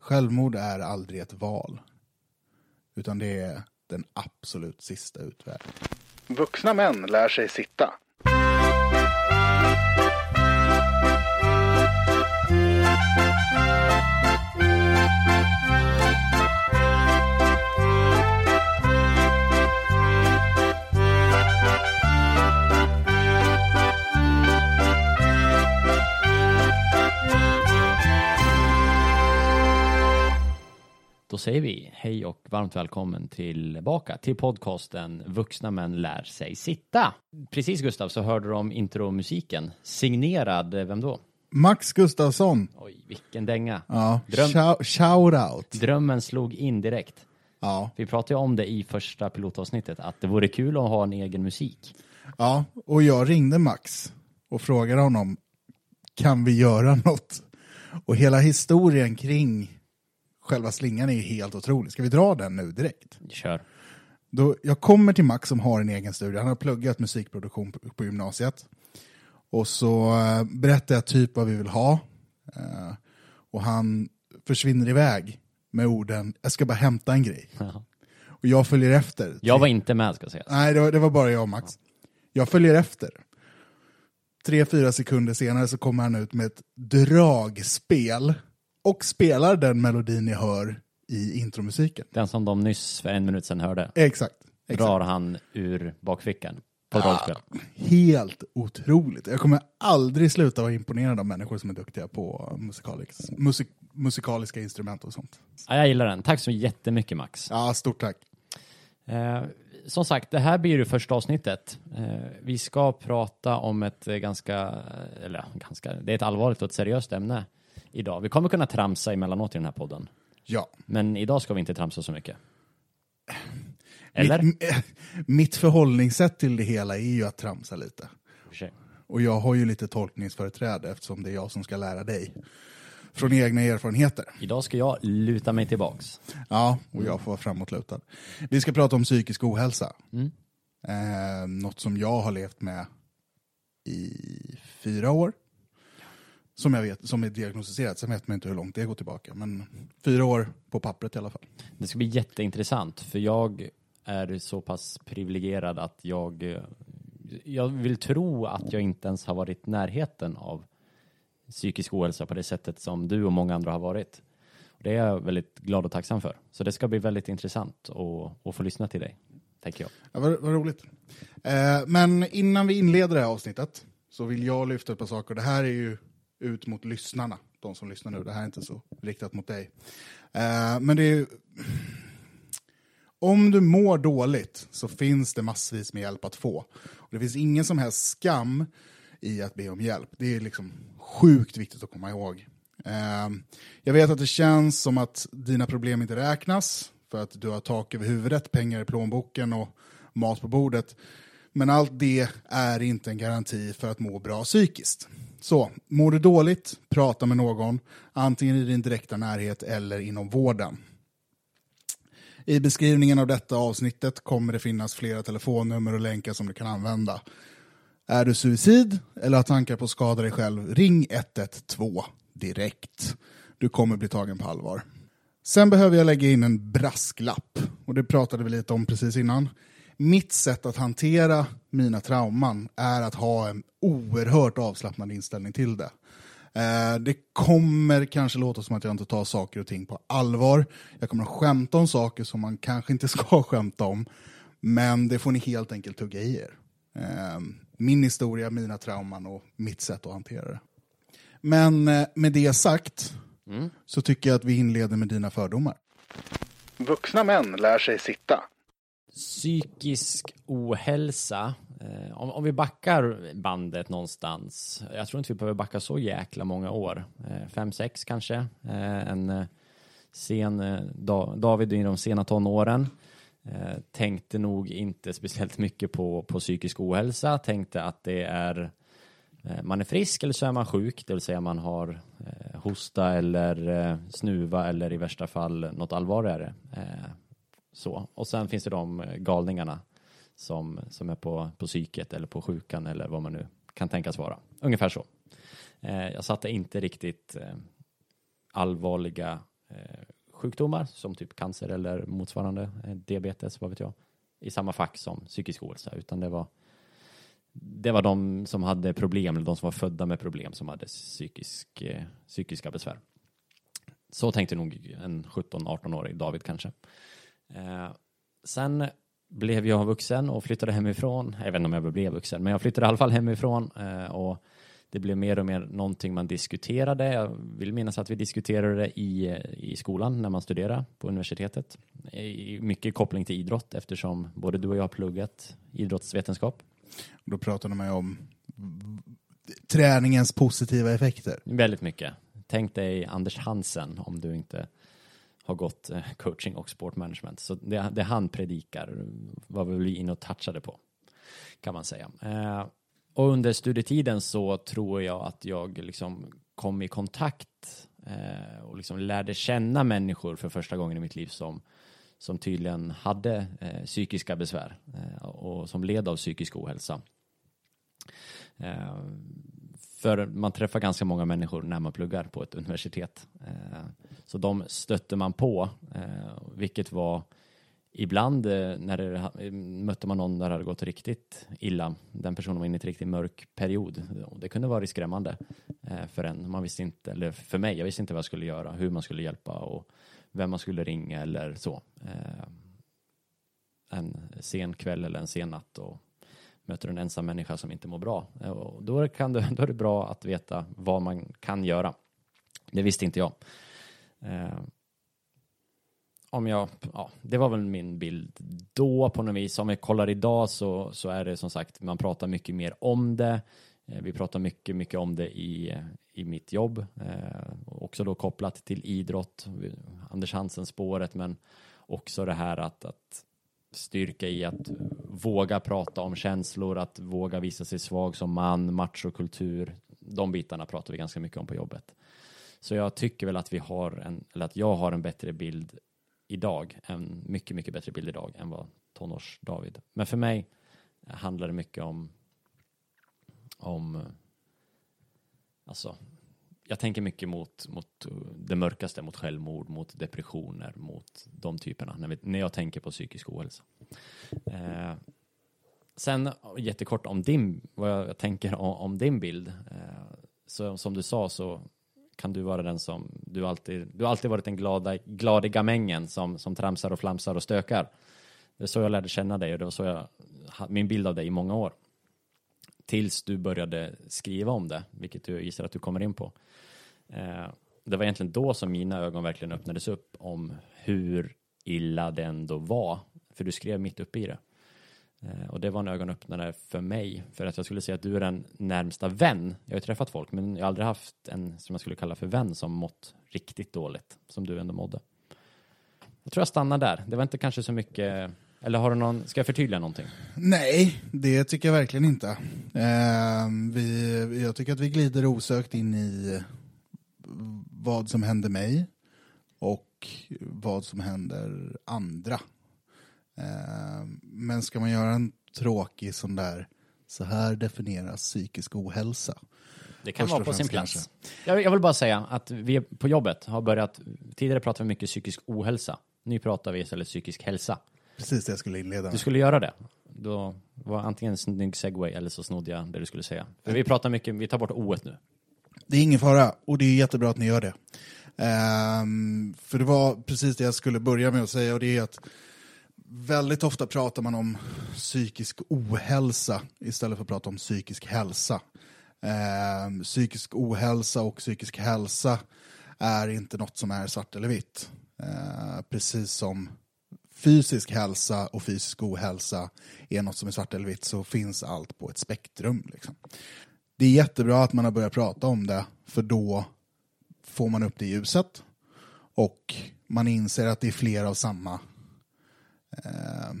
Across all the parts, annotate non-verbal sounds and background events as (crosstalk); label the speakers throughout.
Speaker 1: Självmord är aldrig ett val. Utan det är den absolut sista utvägen.
Speaker 2: Vuxna män lär sig sitta.
Speaker 3: Då säger vi hej och varmt välkommen tillbaka till podcasten Vuxna män lär sig sitta. Precis Gustav så hörde du om intromusiken. Signerad, eh, vem då?
Speaker 1: Max Gustafsson.
Speaker 3: Oj, vilken dänga.
Speaker 1: Ja,
Speaker 3: Dröm-
Speaker 1: shout, shout out.
Speaker 3: Drömmen slog in direkt.
Speaker 1: Ja.
Speaker 3: Vi pratade ju om det i första pilotavsnittet, att det vore kul att ha en egen musik.
Speaker 1: ja, och jag ringde Max och frågade honom, kan vi göra (laughs) något? Och hela historien kring själva slingan är ju helt otrolig. Ska vi dra den nu direkt?
Speaker 3: Kör.
Speaker 1: Då, jag kommer till Max som har en egen studio. Han har pluggat musikproduktion på, på gymnasiet. Och så eh, berättar jag typ vad vi vill ha. Eh, och han försvinner iväg med orden, jag ska bara hämta en grej. Och jag följer efter.
Speaker 3: Jag var inte med ska sägas.
Speaker 1: Nej, det var, det var bara jag och Max. Jag följer efter. Tre, fyra sekunder senare så kommer han ut med ett dragspel och spelar den melodin ni hör i intromusiken.
Speaker 3: Den som de nyss för en minut sedan hörde
Speaker 1: Exakt. exakt.
Speaker 3: drar han ur bakfickan på dragspel.
Speaker 1: Helt otroligt. Jag kommer aldrig sluta vara imponerad av människor som är duktiga på musikalisk, musik, musikaliska instrument och sånt.
Speaker 3: Ja, jag gillar den. Tack så jättemycket Max.
Speaker 1: Ja, stort tack.
Speaker 3: Eh, som sagt, det här blir det första avsnittet. Eh, vi ska prata om ett ganska, eller ganska, det är ett allvarligt och ett seriöst ämne idag. Vi kommer kunna tramsa emellanåt i den här podden,
Speaker 1: Ja.
Speaker 3: men idag ska vi inte tramsa så mycket. (sniffs) Eller?
Speaker 1: Mitt, (sniffs) mitt förhållningssätt till det hela är ju att tramsa lite.
Speaker 3: För sig.
Speaker 1: Och jag har ju lite tolkningsföreträde eftersom det är jag som ska lära dig. Från egna erfarenheter.
Speaker 3: Idag ska jag luta mig tillbaks.
Speaker 1: Ja, och jag får vara framåtlutad. Vi ska prata om psykisk ohälsa.
Speaker 3: Mm.
Speaker 1: Eh, något som jag har levt med i fyra år. Som jag vet, som är diagnostiserat. Sen vet man inte hur långt det går tillbaka. Men fyra år på pappret i alla fall.
Speaker 3: Det ska bli jätteintressant, för jag är så pass privilegierad att jag, jag vill tro att jag inte ens har varit i närheten av psykisk ohälsa på det sättet som du och många andra har varit. Det är jag väldigt glad och tacksam för. Så det ska bli väldigt intressant att, att få lyssna till dig, tänker jag.
Speaker 1: Ja, vad, vad roligt. Eh, men innan vi inleder det här avsnittet så vill jag lyfta ett par saker. Det här är ju ut mot lyssnarna, de som lyssnar nu. Det här är inte så riktat mot dig. Eh, men det är. Om du mår dåligt så finns det massvis med hjälp att få. Och det finns ingen som helst skam i att be om hjälp. Det är liksom sjukt viktigt att komma ihåg. Eh, jag vet att det känns som att dina problem inte räknas för att du har tak över huvudet, pengar i plånboken och mat på bordet. Men allt det är inte en garanti för att må bra psykiskt. Så, mår du dåligt, prata med någon, antingen i din direkta närhet eller inom vården. I beskrivningen av detta avsnittet kommer det finnas flera telefonnummer och länkar som du kan använda. Är du suicid eller har tankar på att skada dig själv, ring 112 direkt. Du kommer bli tagen på allvar. Sen behöver jag lägga in en brasklapp, och det pratade vi lite om precis innan. Mitt sätt att hantera mina trauman är att ha en oerhört avslappnad inställning till det. Eh, det kommer kanske låta som att jag inte tar saker och ting på allvar. Jag kommer att skämta om saker som man kanske inte (laughs) ska skämta om. Men det får ni helt enkelt tugga i er. Eh, min historia, mina trauman och mitt sätt att hantera det. Men eh, med det sagt så tycker jag att vi inleder med dina fördomar.
Speaker 2: Vuxna män lär sig sitta.
Speaker 3: Psykisk ohälsa, eh, om, om vi backar bandet någonstans, jag tror inte vi behöver backa så jäkla många år, eh, fem, sex kanske, eh, en eh, sen, eh, da, David i de sena tonåren, eh, tänkte nog inte speciellt mycket på, på psykisk ohälsa, tänkte att det är eh, man är frisk eller så är man sjuk, det vill säga man har eh, hosta eller snuva eller i värsta fall något allvarligare. Så. Och sen finns det de eh, galningarna som, som är på, på psyket eller på sjukan eller vad man nu kan tänkas vara. Ungefär så. Eh, jag satte inte riktigt eh, allvarliga eh, sjukdomar som typ cancer eller motsvarande eh, diabetes, vad vet jag, i samma fack som psykisk ohälsa, utan det var det var de som hade problem, eller de som var födda med problem som hade psykisk, eh, psykiska besvär. Så tänkte nog en 17-18-årig David kanske. Eh, sen blev jag vuxen och flyttade hemifrån. Jag vet inte om jag blev vuxen, men jag flyttade i alla fall hemifrån eh, och det blev mer och mer någonting man diskuterade. Jag vill minnas att vi diskuterade det i, i skolan när man studerade på universitetet. I mycket koppling till idrott eftersom både du och jag har pluggat idrottsvetenskap.
Speaker 1: Då pratade man ju om träningens positiva effekter.
Speaker 3: Väldigt mycket. Tänk dig Anders Hansen om du inte har gått eh, coaching och sportmanagement. Så det, det han predikar var vi inne och touchade på, kan man säga. Eh, och under studietiden så tror jag att jag liksom kom i kontakt eh, och liksom lärde känna människor för första gången i mitt liv som, som tydligen hade eh, psykiska besvär eh, och som led av psykisk ohälsa. Eh, för man träffar ganska många människor när man pluggar på ett universitet. Eh, så de stötte man på, eh, vilket var ibland eh, när det, mötte man någon där det hade gått riktigt illa. Den personen var inne i en riktigt mörk period. Det kunde vara skrämmande eh, för en. Man visste inte, eller för mig, jag visste inte vad jag skulle göra, hur man skulle hjälpa och vem man skulle ringa eller så. Eh, en sen kväll eller en sen natt och möter en ensam människa som inte mår bra. Och då, kan det, (laughs) då är det bra att veta vad man kan göra. Det visste inte jag. Eh, om jag, ja, det var väl min bild då på något vis. Om jag kollar idag så, så är det som sagt, man pratar mycket mer om det. Eh, vi pratar mycket, mycket om det i, i mitt jobb. Eh, också då kopplat till idrott, Anders Hansen-spåret, men också det här att, att styrka i att våga prata om känslor, att våga visa sig svag som man, machokultur. De bitarna pratar vi ganska mycket om på jobbet. Så jag tycker väl att vi har en, eller att jag har en bättre bild idag, en mycket, mycket bättre bild idag än vad tonårs-David. Men för mig handlar det mycket om, om, alltså jag tänker mycket mot, mot det mörkaste, mot självmord, mot depressioner, mot de typerna, när, vi, när jag tänker på psykisk ohälsa. Eh, sen jättekort om din, vad jag tänker om, om din bild. Eh, så, som du sa så kan du vara den som, du alltid, du har alltid varit den glada, gladiga mängen som, som tramsar och flamsar och stökar. Det är så jag lärde känna dig och det var så jag, min bild av dig i många år. Tills du började skriva om det, vilket jag gissar att du kommer in på. Eh, det var egentligen då som mina ögon verkligen öppnades upp om hur illa det ändå var. För du skrev mitt uppe i det. Eh, och det var en ögonöppnare för mig. För att jag skulle säga att du är den närmsta vän. Jag har ju träffat folk, men jag har aldrig haft en som jag skulle kalla för vän som mått riktigt dåligt. Som du ändå mådde. Jag tror jag stannar där. Det var inte kanske så mycket eller har du någon, ska jag förtydliga någonting?
Speaker 1: Nej, det tycker jag verkligen inte. Eh, vi, jag tycker att vi glider osökt in i vad som händer mig och vad som händer andra. Eh, men ska man göra en tråkig sån där, så här definieras psykisk ohälsa.
Speaker 3: Det kan vara på sin plats. Jag, jag vill bara säga att vi på jobbet har börjat, tidigare pratade vi mycket psykisk ohälsa. Nu pratar vi istället psykisk hälsa.
Speaker 1: Precis det jag skulle inleda
Speaker 3: Du skulle göra det. Då var antingen en snygg segway eller så snodde jag det du skulle säga. För vi pratar mycket, vi tar bort o nu.
Speaker 1: Det är ingen fara och det är jättebra att ni gör det. Um, för det var precis det jag skulle börja med att säga och det är att väldigt ofta pratar man om psykisk ohälsa istället för att prata om psykisk hälsa. Um, psykisk ohälsa och psykisk hälsa är inte något som är svart eller vitt. Uh, precis som fysisk hälsa och fysisk ohälsa är något som är svart eller vitt så finns allt på ett spektrum. Liksom. Det är jättebra att man har börjat prata om det för då får man upp det i ljuset och man inser att det är fler av samma Eh,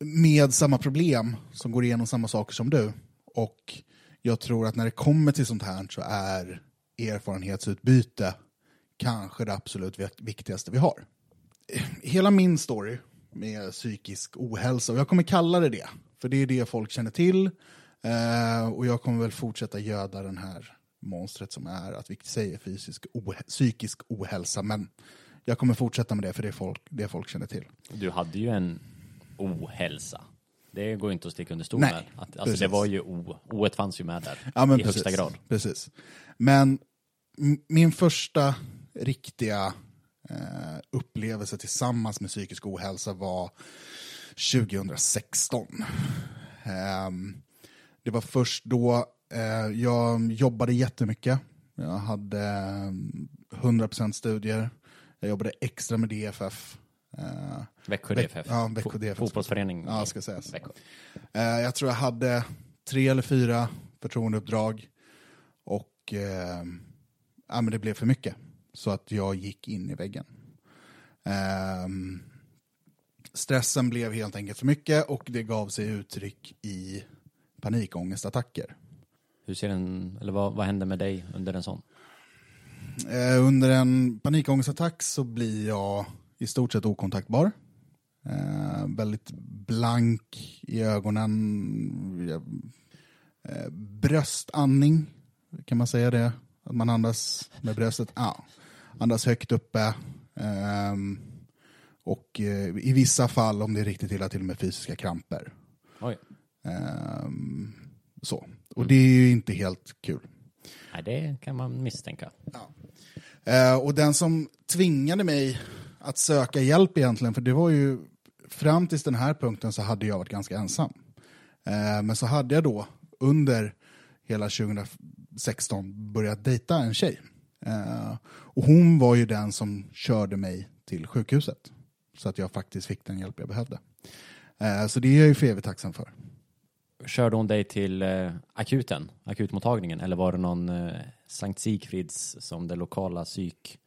Speaker 1: med samma problem som går igenom samma saker som du. Och jag tror att när det kommer till sånt här så är erfarenhetsutbyte kanske det absolut viktigaste vi har hela min story med psykisk ohälsa, och jag kommer kalla det det, för det är det folk känner till. Eh, och jag kommer väl fortsätta göda den här monstret som är att vi säger fysisk oh psykisk ohälsa, men jag kommer fortsätta med det för det är folk, det folk känner till.
Speaker 3: Du hade ju en ohälsa. Det går inte att sticka under stol
Speaker 1: Nej,
Speaker 3: med. Att, alltså
Speaker 1: precis.
Speaker 3: det var ju o. O fanns ju med där.
Speaker 1: Ja,
Speaker 3: I
Speaker 1: precis,
Speaker 3: högsta grad.
Speaker 1: Precis. Men min första riktiga eh, upplevelse tillsammans med psykisk ohälsa var 2016. Ehm, det var först då eh, jag jobbade jättemycket. Jag hade eh, 100% studier. Jag jobbade extra med DFF. Eh,
Speaker 3: Växjö
Speaker 1: Väx-
Speaker 3: DFF.
Speaker 1: ja, Växjö DFF.
Speaker 3: Fotbollsförening.
Speaker 1: Ja, ska sägas.
Speaker 3: Växjö.
Speaker 1: Eh, jag tror jag hade tre eller fyra förtroendeuppdrag och eh, ja, men det blev för mycket. Så att jag gick in i väggen. Ehm, stressen blev helt enkelt för mycket och det gav sig uttryck i panikångestattacker.
Speaker 3: Hur ser en, eller vad, vad händer med dig under en sån?
Speaker 1: Eh, under en panikångestattack så blir jag i stort sett okontaktbar. Eh, väldigt blank i ögonen. Eh, bröstandning, kan man säga det? Att man andas med bröstet? Ja, andas högt uppe. Ehm, och eh, i vissa fall, om det är riktigt illa, till och med fysiska kramper. Ehm, så. Och det är ju inte helt kul.
Speaker 3: Nej, det kan man misstänka.
Speaker 1: Eh, och den som tvingade mig att söka hjälp egentligen, för det var ju fram tills den här punkten så hade jag varit ganska ensam. Eh, men så hade jag då under hela 2016 börjat dejta en tjej. Eh, och hon var ju den som körde mig till sjukhuset. Så att jag faktiskt fick den hjälp jag behövde. Eh, så det är jag ju för evigt tacksam för.
Speaker 3: Körde hon dig till eh, akuten, akutmottagningen, eller var det någon eh, Sankt Sigfrids som det lokala psyk,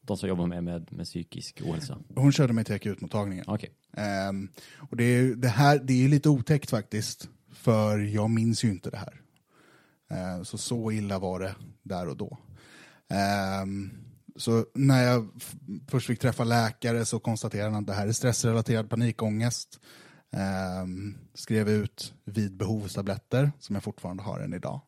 Speaker 3: de som jobbar med, med, med psykisk ohälsa?
Speaker 1: Hon körde mig till akutmottagningen.
Speaker 3: Okej.
Speaker 1: Ehm, och det, det, här, det är lite otäckt faktiskt, för jag minns ju inte det här. Ehm, så så illa var det där och då. Ehm, så när jag först fick träffa läkare så konstaterade han att det här är stressrelaterad panikångest. Ehm, skrev ut vid behovstabletter som jag fortfarande har än idag.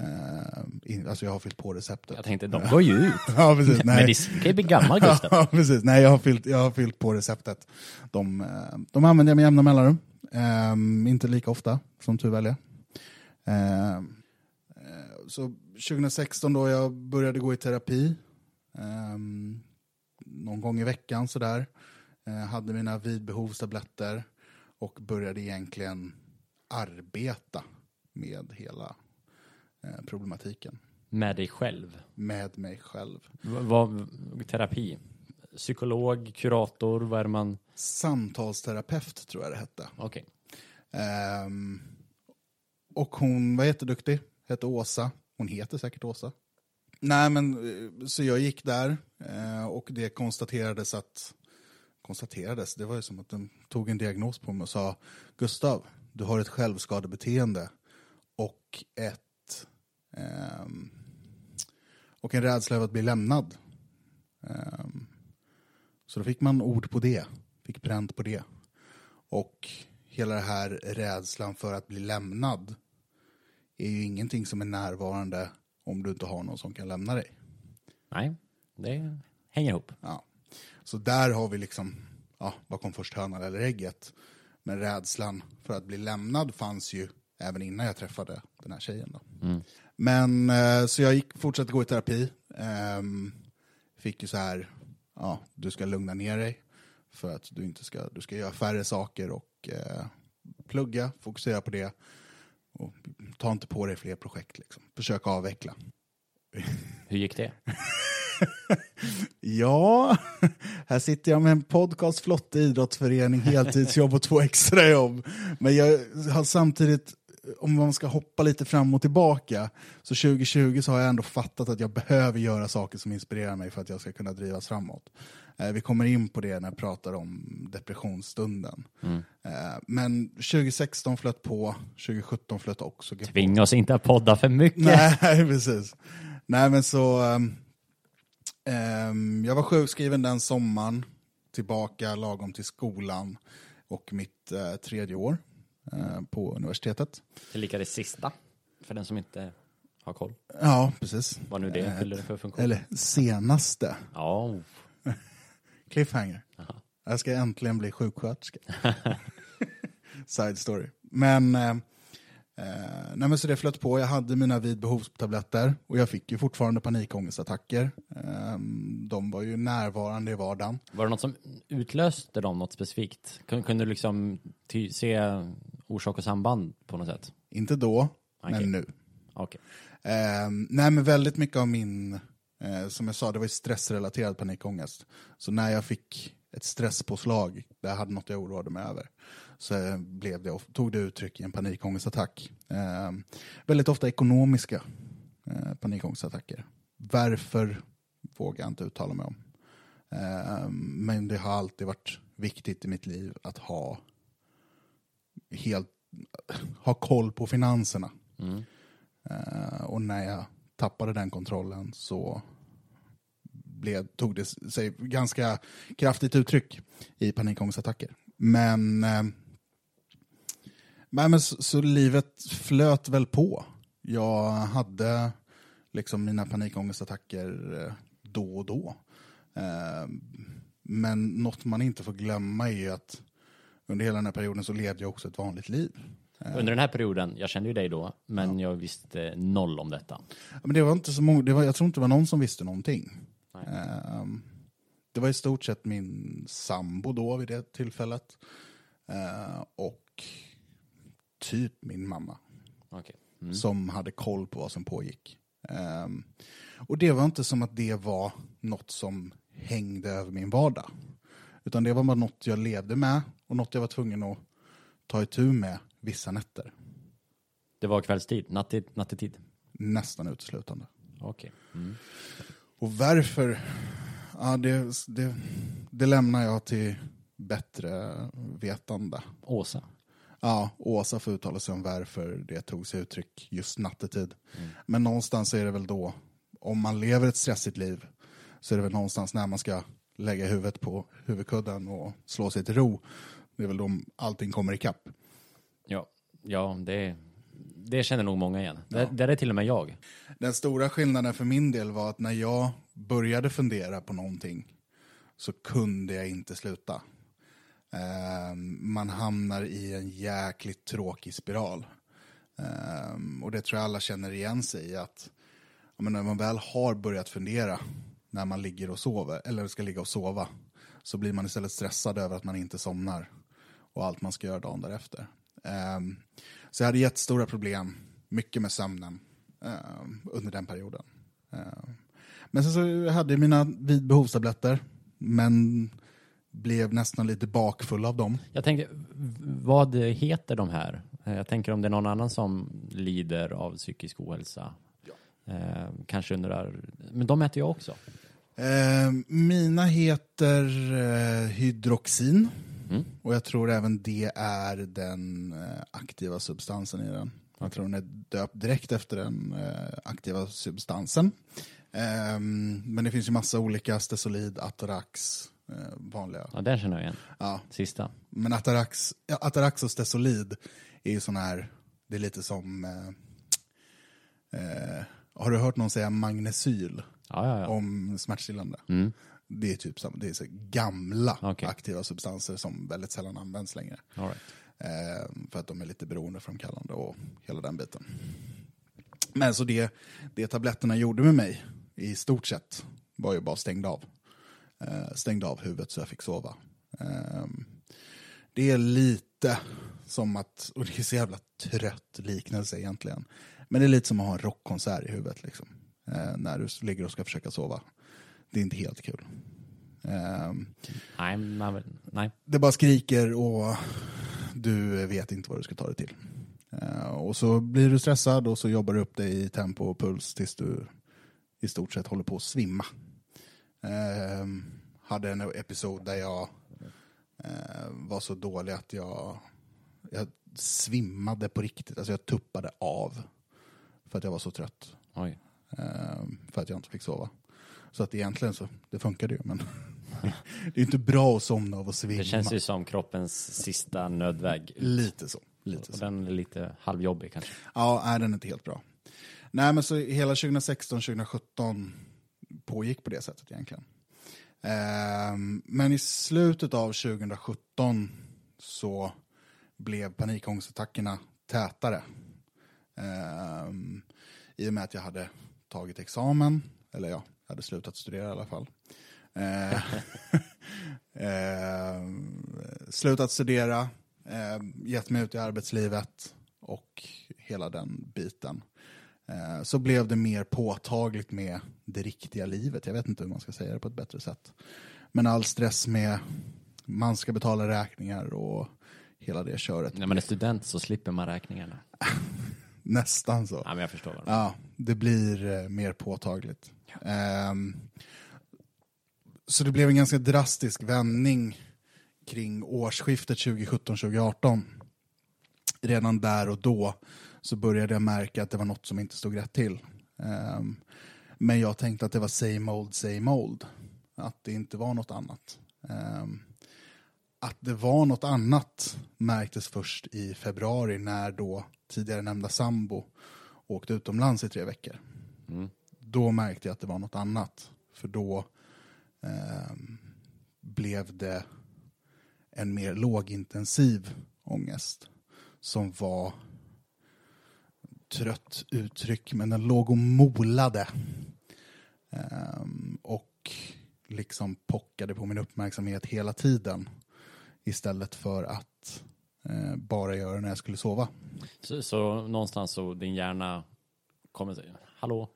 Speaker 1: Ehm, in, alltså jag har fyllt på receptet.
Speaker 3: Jag tänkte, de (laughs) går ju ut.
Speaker 1: ja, precis. Nej.
Speaker 3: Medicin kan ju bli gammal, Gustav. (laughs)
Speaker 1: Ja, precis. Nej, jag har fyllt, jag har fyllt på receptet. De, eh, de använder jag med jämna mellanrum. Ehm, inte lika ofta, som tur väl är. Ehm, eh, så 2016 då jag började gå i terapi. ehm, någon gång i veckan sådär. Uh, hade mina vidbehovstabletter och började egentligen arbeta med hela eh, problematiken.
Speaker 3: Med dig själv.
Speaker 1: Med mig själv.
Speaker 3: V- Vad, terapi? Psykolog, kurator, vad är det man...
Speaker 1: Samtalsterapeut tror jag det hette.
Speaker 3: Okej.
Speaker 1: Ehm, och hon var jätteduktig, hette Åsa. Hon heter säkert Åsa. Nej men, eh, så jag gick där eh, och det konstaterades att, konstaterades, det var ju som att de tog en diagnos på mig och sa Gustav, du har ett självskadebeteende och ett ehm, och en rädsla över att bli lämnad. Ehm, så då fick man ord på det, fick bränt på det. Och hela den här rädslan för att bli lämnad är ju ingenting som är närvarande om du inte har någon som kan lämna dig.
Speaker 3: Nej, det hänger ihop.
Speaker 1: Ja. Så där har vi liksom, ja, vad kom först hönan eller ägget? Men rädslan för att bli lämnad fanns ju även innan jag träffade den här tjejen. Då. Men eh, så jag gick, fortsatte gå i terapi. Ehm, fick ju så här, ja, du ska lugna ner dig för att du inte ska, du ska göra färre saker och eh, plugga, fokusera på det. Och ta inte på dig fler projekt, liksom. försök avveckla.
Speaker 3: Hur gick det? (laughs) (laughs)
Speaker 1: Ja, här sitter jag med en podcast, Flotte idrottsförening, heltidsjobb och två extrajobb. Men jag har samtidigt, om man ska hoppa lite fram och tillbaka, så 2020 så har jag ändå fattat att jag behöver göra saker som inspirerar mig för att jag ska kunna drivas framåt. Eh, Vi kommer in på det när jag pratar om depressionsstunden. Eh, Men 2016 flöt på, 2017 flöt också.
Speaker 3: Tvinga oss inte att podda för mycket.
Speaker 1: Nej, (laughs) precis. Nej, men så... ehm, ehm, jag var sjukskriven den sommaren, tillbaka lagom till skolan och mitt eh, tredje år eh, på universitetet.
Speaker 3: Tillika det sista, för den som inte har koll.
Speaker 1: Ja, precis.
Speaker 3: Vad nu det
Speaker 1: Eh,
Speaker 3: fyller för funktion.
Speaker 1: Eller senaste.
Speaker 3: Ja, (laughs)
Speaker 1: Cliffhanger. Jag ska äntligen bli sjuksköterska. (laughs) Side story. Men, eh, nej men så det flöt på. Jag hade mina vid behovstabletter och jag fick ju fortfarande panikångestattacker. Eh, de var ju närvarande i vardagen.
Speaker 3: Var det något som utlöste dem, något specifikt? Kun- Kunde du liksom se orsak och samband på något sätt?
Speaker 1: Inte då,
Speaker 3: Okej.
Speaker 1: men nu.
Speaker 3: Okej.
Speaker 1: Eh, nej men väldigt mycket av min, eh, som jag sa, det var ju stressrelaterad panikångest. Så när jag fick ett stresspåslag, jag hade något jag oroade mig över, så blev det, tog det uttryck i en panikångestattack. Eh, väldigt ofta ekonomiska eh, panikångestattacker. Varför vågar jag inte uttala mig om. Eh, men det har alltid varit viktigt i mitt liv att ha helt ha koll på finanserna.
Speaker 3: Mm.
Speaker 1: Eh, och när jag tappade den kontrollen så blev, tog det sig ganska kraftigt uttryck i panikångestattacker. Men, eh, nej, men så, så livet flöt väl på. Jag hade liksom mina panikångestattacker eh, då och då. Eh, men något man inte får glömma är ju att under hela den här perioden så levde jag också ett vanligt liv.
Speaker 3: Under den här perioden, jag kände ju dig då, men jag visste noll om detta.
Speaker 1: Ja, Men det var inte så många, det var, jag tror inte det var någon som visste någonting. Ehm, det var i stort sett min sambo då vid det tillfället. Eh, och typ min mamma
Speaker 3: Okej. Mm.
Speaker 1: som hade koll på vad som pågick. Ehm, och det var inte som att det var något som hängde över min vardag. Utan det var bara något jag levde med och något jag var tvungen att ta itu med vissa nätter.
Speaker 3: Det var kvällstid, nattid, nattetid.
Speaker 1: Nästan uteslutande.
Speaker 3: Okej. Mm.
Speaker 1: Och varför? Ja, det, det, det lämnar jag till bättre vetande.
Speaker 3: Åsa.
Speaker 1: Ja, Åsa får uttala sig om varför det tog sig uttryck just nattetid. Men någonstans är det väl då, om man lever ett stressigt liv, så är det väl någonstans när man ska lägga huvudet på huvudkudden och slå sig till ro. Det är väl då allting kommer ikapp.
Speaker 3: Ja, ja det, det känner nog många igen. Det, det är till och med jag.
Speaker 1: Den stora skillnaden för min del var att när jag började fundera på någonting så kunde jag inte sluta. Ehm, man hamnar i en jäkligt tråkig spiral. Ehm, och det tror jag alla känner igen sig i att men när man väl har börjat fundera när man ligger och sover, eller ska ligga och sova, så blir man istället stressad över att man inte somnar och allt man ska göra dagen därefter. Ehm, så jag hade jättestora problem, mycket med sömnen under den perioden. Men sen så hade jag mina vid behovstabletter, men blev nästan lite bakfull av dem.
Speaker 3: Jag tänkte, v- vad heter de här? Eh, Jag tänker om det är någon annan som lider av psykisk ohälsa. Eh, kanske undrar, men de äter jag också.
Speaker 1: Ehm, mina heter eh, hydroxin.
Speaker 3: Mm.
Speaker 1: Och jag tror även det är den eh, aktiva substansen i den. Jag tror den är döpt direkt efter den eh, aktiva substansen. Ehm, men det finns ju massa olika, Stesolid, Atarax, eh, vanliga.
Speaker 3: Ja, den känner jag igen.
Speaker 1: Ja,
Speaker 3: Sista.
Speaker 1: men Atarax, ja, Atarax och Stesolid är ju sån här, det är lite som, eh, eh, har du hört någon säga magnesyl
Speaker 3: Ja, ja, ja.
Speaker 1: om smärtstillande?
Speaker 3: Mm.
Speaker 1: Det är typ det är så gamla
Speaker 3: Okej.
Speaker 1: aktiva substanser som väldigt sällan används längre.
Speaker 3: All right.
Speaker 1: Eh, för att de är lite beroendeframkallande och hela den biten. Men så det, det tabletterna gjorde med mig i stort sett var ju bara stängde av. Eh, stängde av huvudet så jag fick sova. Eh, det är lite som att, och det är så jävla trött liknelse egentligen. Men det är lite som att ha en rockkonsert i huvudet liksom. Eh, när du ligger och ska försöka sova. Det är inte helt kul. Eh,
Speaker 3: Nej, man, vill- nej.
Speaker 1: det bara skriker och du vet inte vad du ska ta dig till. Eh, och så blir du stressad och så jobbar du upp dig i tempo och puls tills du i stort sett håller på att svimma. Eh, hade en episod där jag eh, var så dålig att jag, jag svimmade på riktigt. Alltså jag tuppade av för att jag var så trött.
Speaker 3: Oj.
Speaker 1: Eh, för att jag inte fick sova. Så att egentligen så, det funkade ju men (laughs) det är inte bra att somna av att svimma.
Speaker 3: Det känns ju som kroppens sista nödväg.
Speaker 1: Lite så. Lite
Speaker 3: Och
Speaker 1: så.
Speaker 3: den är lite halvjobbig kanske.
Speaker 1: Ja, nej, den är inte helt bra. Nej, men så hela 2016, 2017 pågick på det sättet egentligen. Ehm, men i slutet av 2017 så blev panikångestattackerna tätare. Ehm, I och med att jag hade tagit examen, eller ja, jag hade slutat studera i alla fall. Ehm, (laughs) slutat studera, gett mig ut i arbetslivet och hela den biten. Eh, så blev det mer påtagligt med det riktiga livet. Jag vet inte hur man ska säga det på ett bättre sätt. Men all stress med man ska betala räkningar och hela det köret.
Speaker 3: När man är student så slipper man räkningarna. (laughs)
Speaker 1: Nästan så.
Speaker 3: Ja, men jag förstår. Vad
Speaker 1: Ja, det blir eh, mer påtagligt. Ehm, så det blev en ganska drastisk vändning kring årsskiftet 2017-2018. Redan där och då så började jag märka att det var något som inte stod rätt till. Ehm, men jag tänkte att det var same old, same old. Att det inte var något annat. Ehm, att det var något annat märktes först i februari när då tidigare nämnda sambo åkte utomlands i tre veckor.
Speaker 3: Mm.
Speaker 1: Då märkte jag att det var något annat. För då ehm, blev det en mer lågintensiv ångest som var trött uttryck, men den låg och molade. Ehm, och liksom pockade på min uppmärksamhet hela tiden. Istället för att eh, bara göra det när jag skulle sova.
Speaker 3: Så, så någonstans så din hjärna kommer säga, hallå,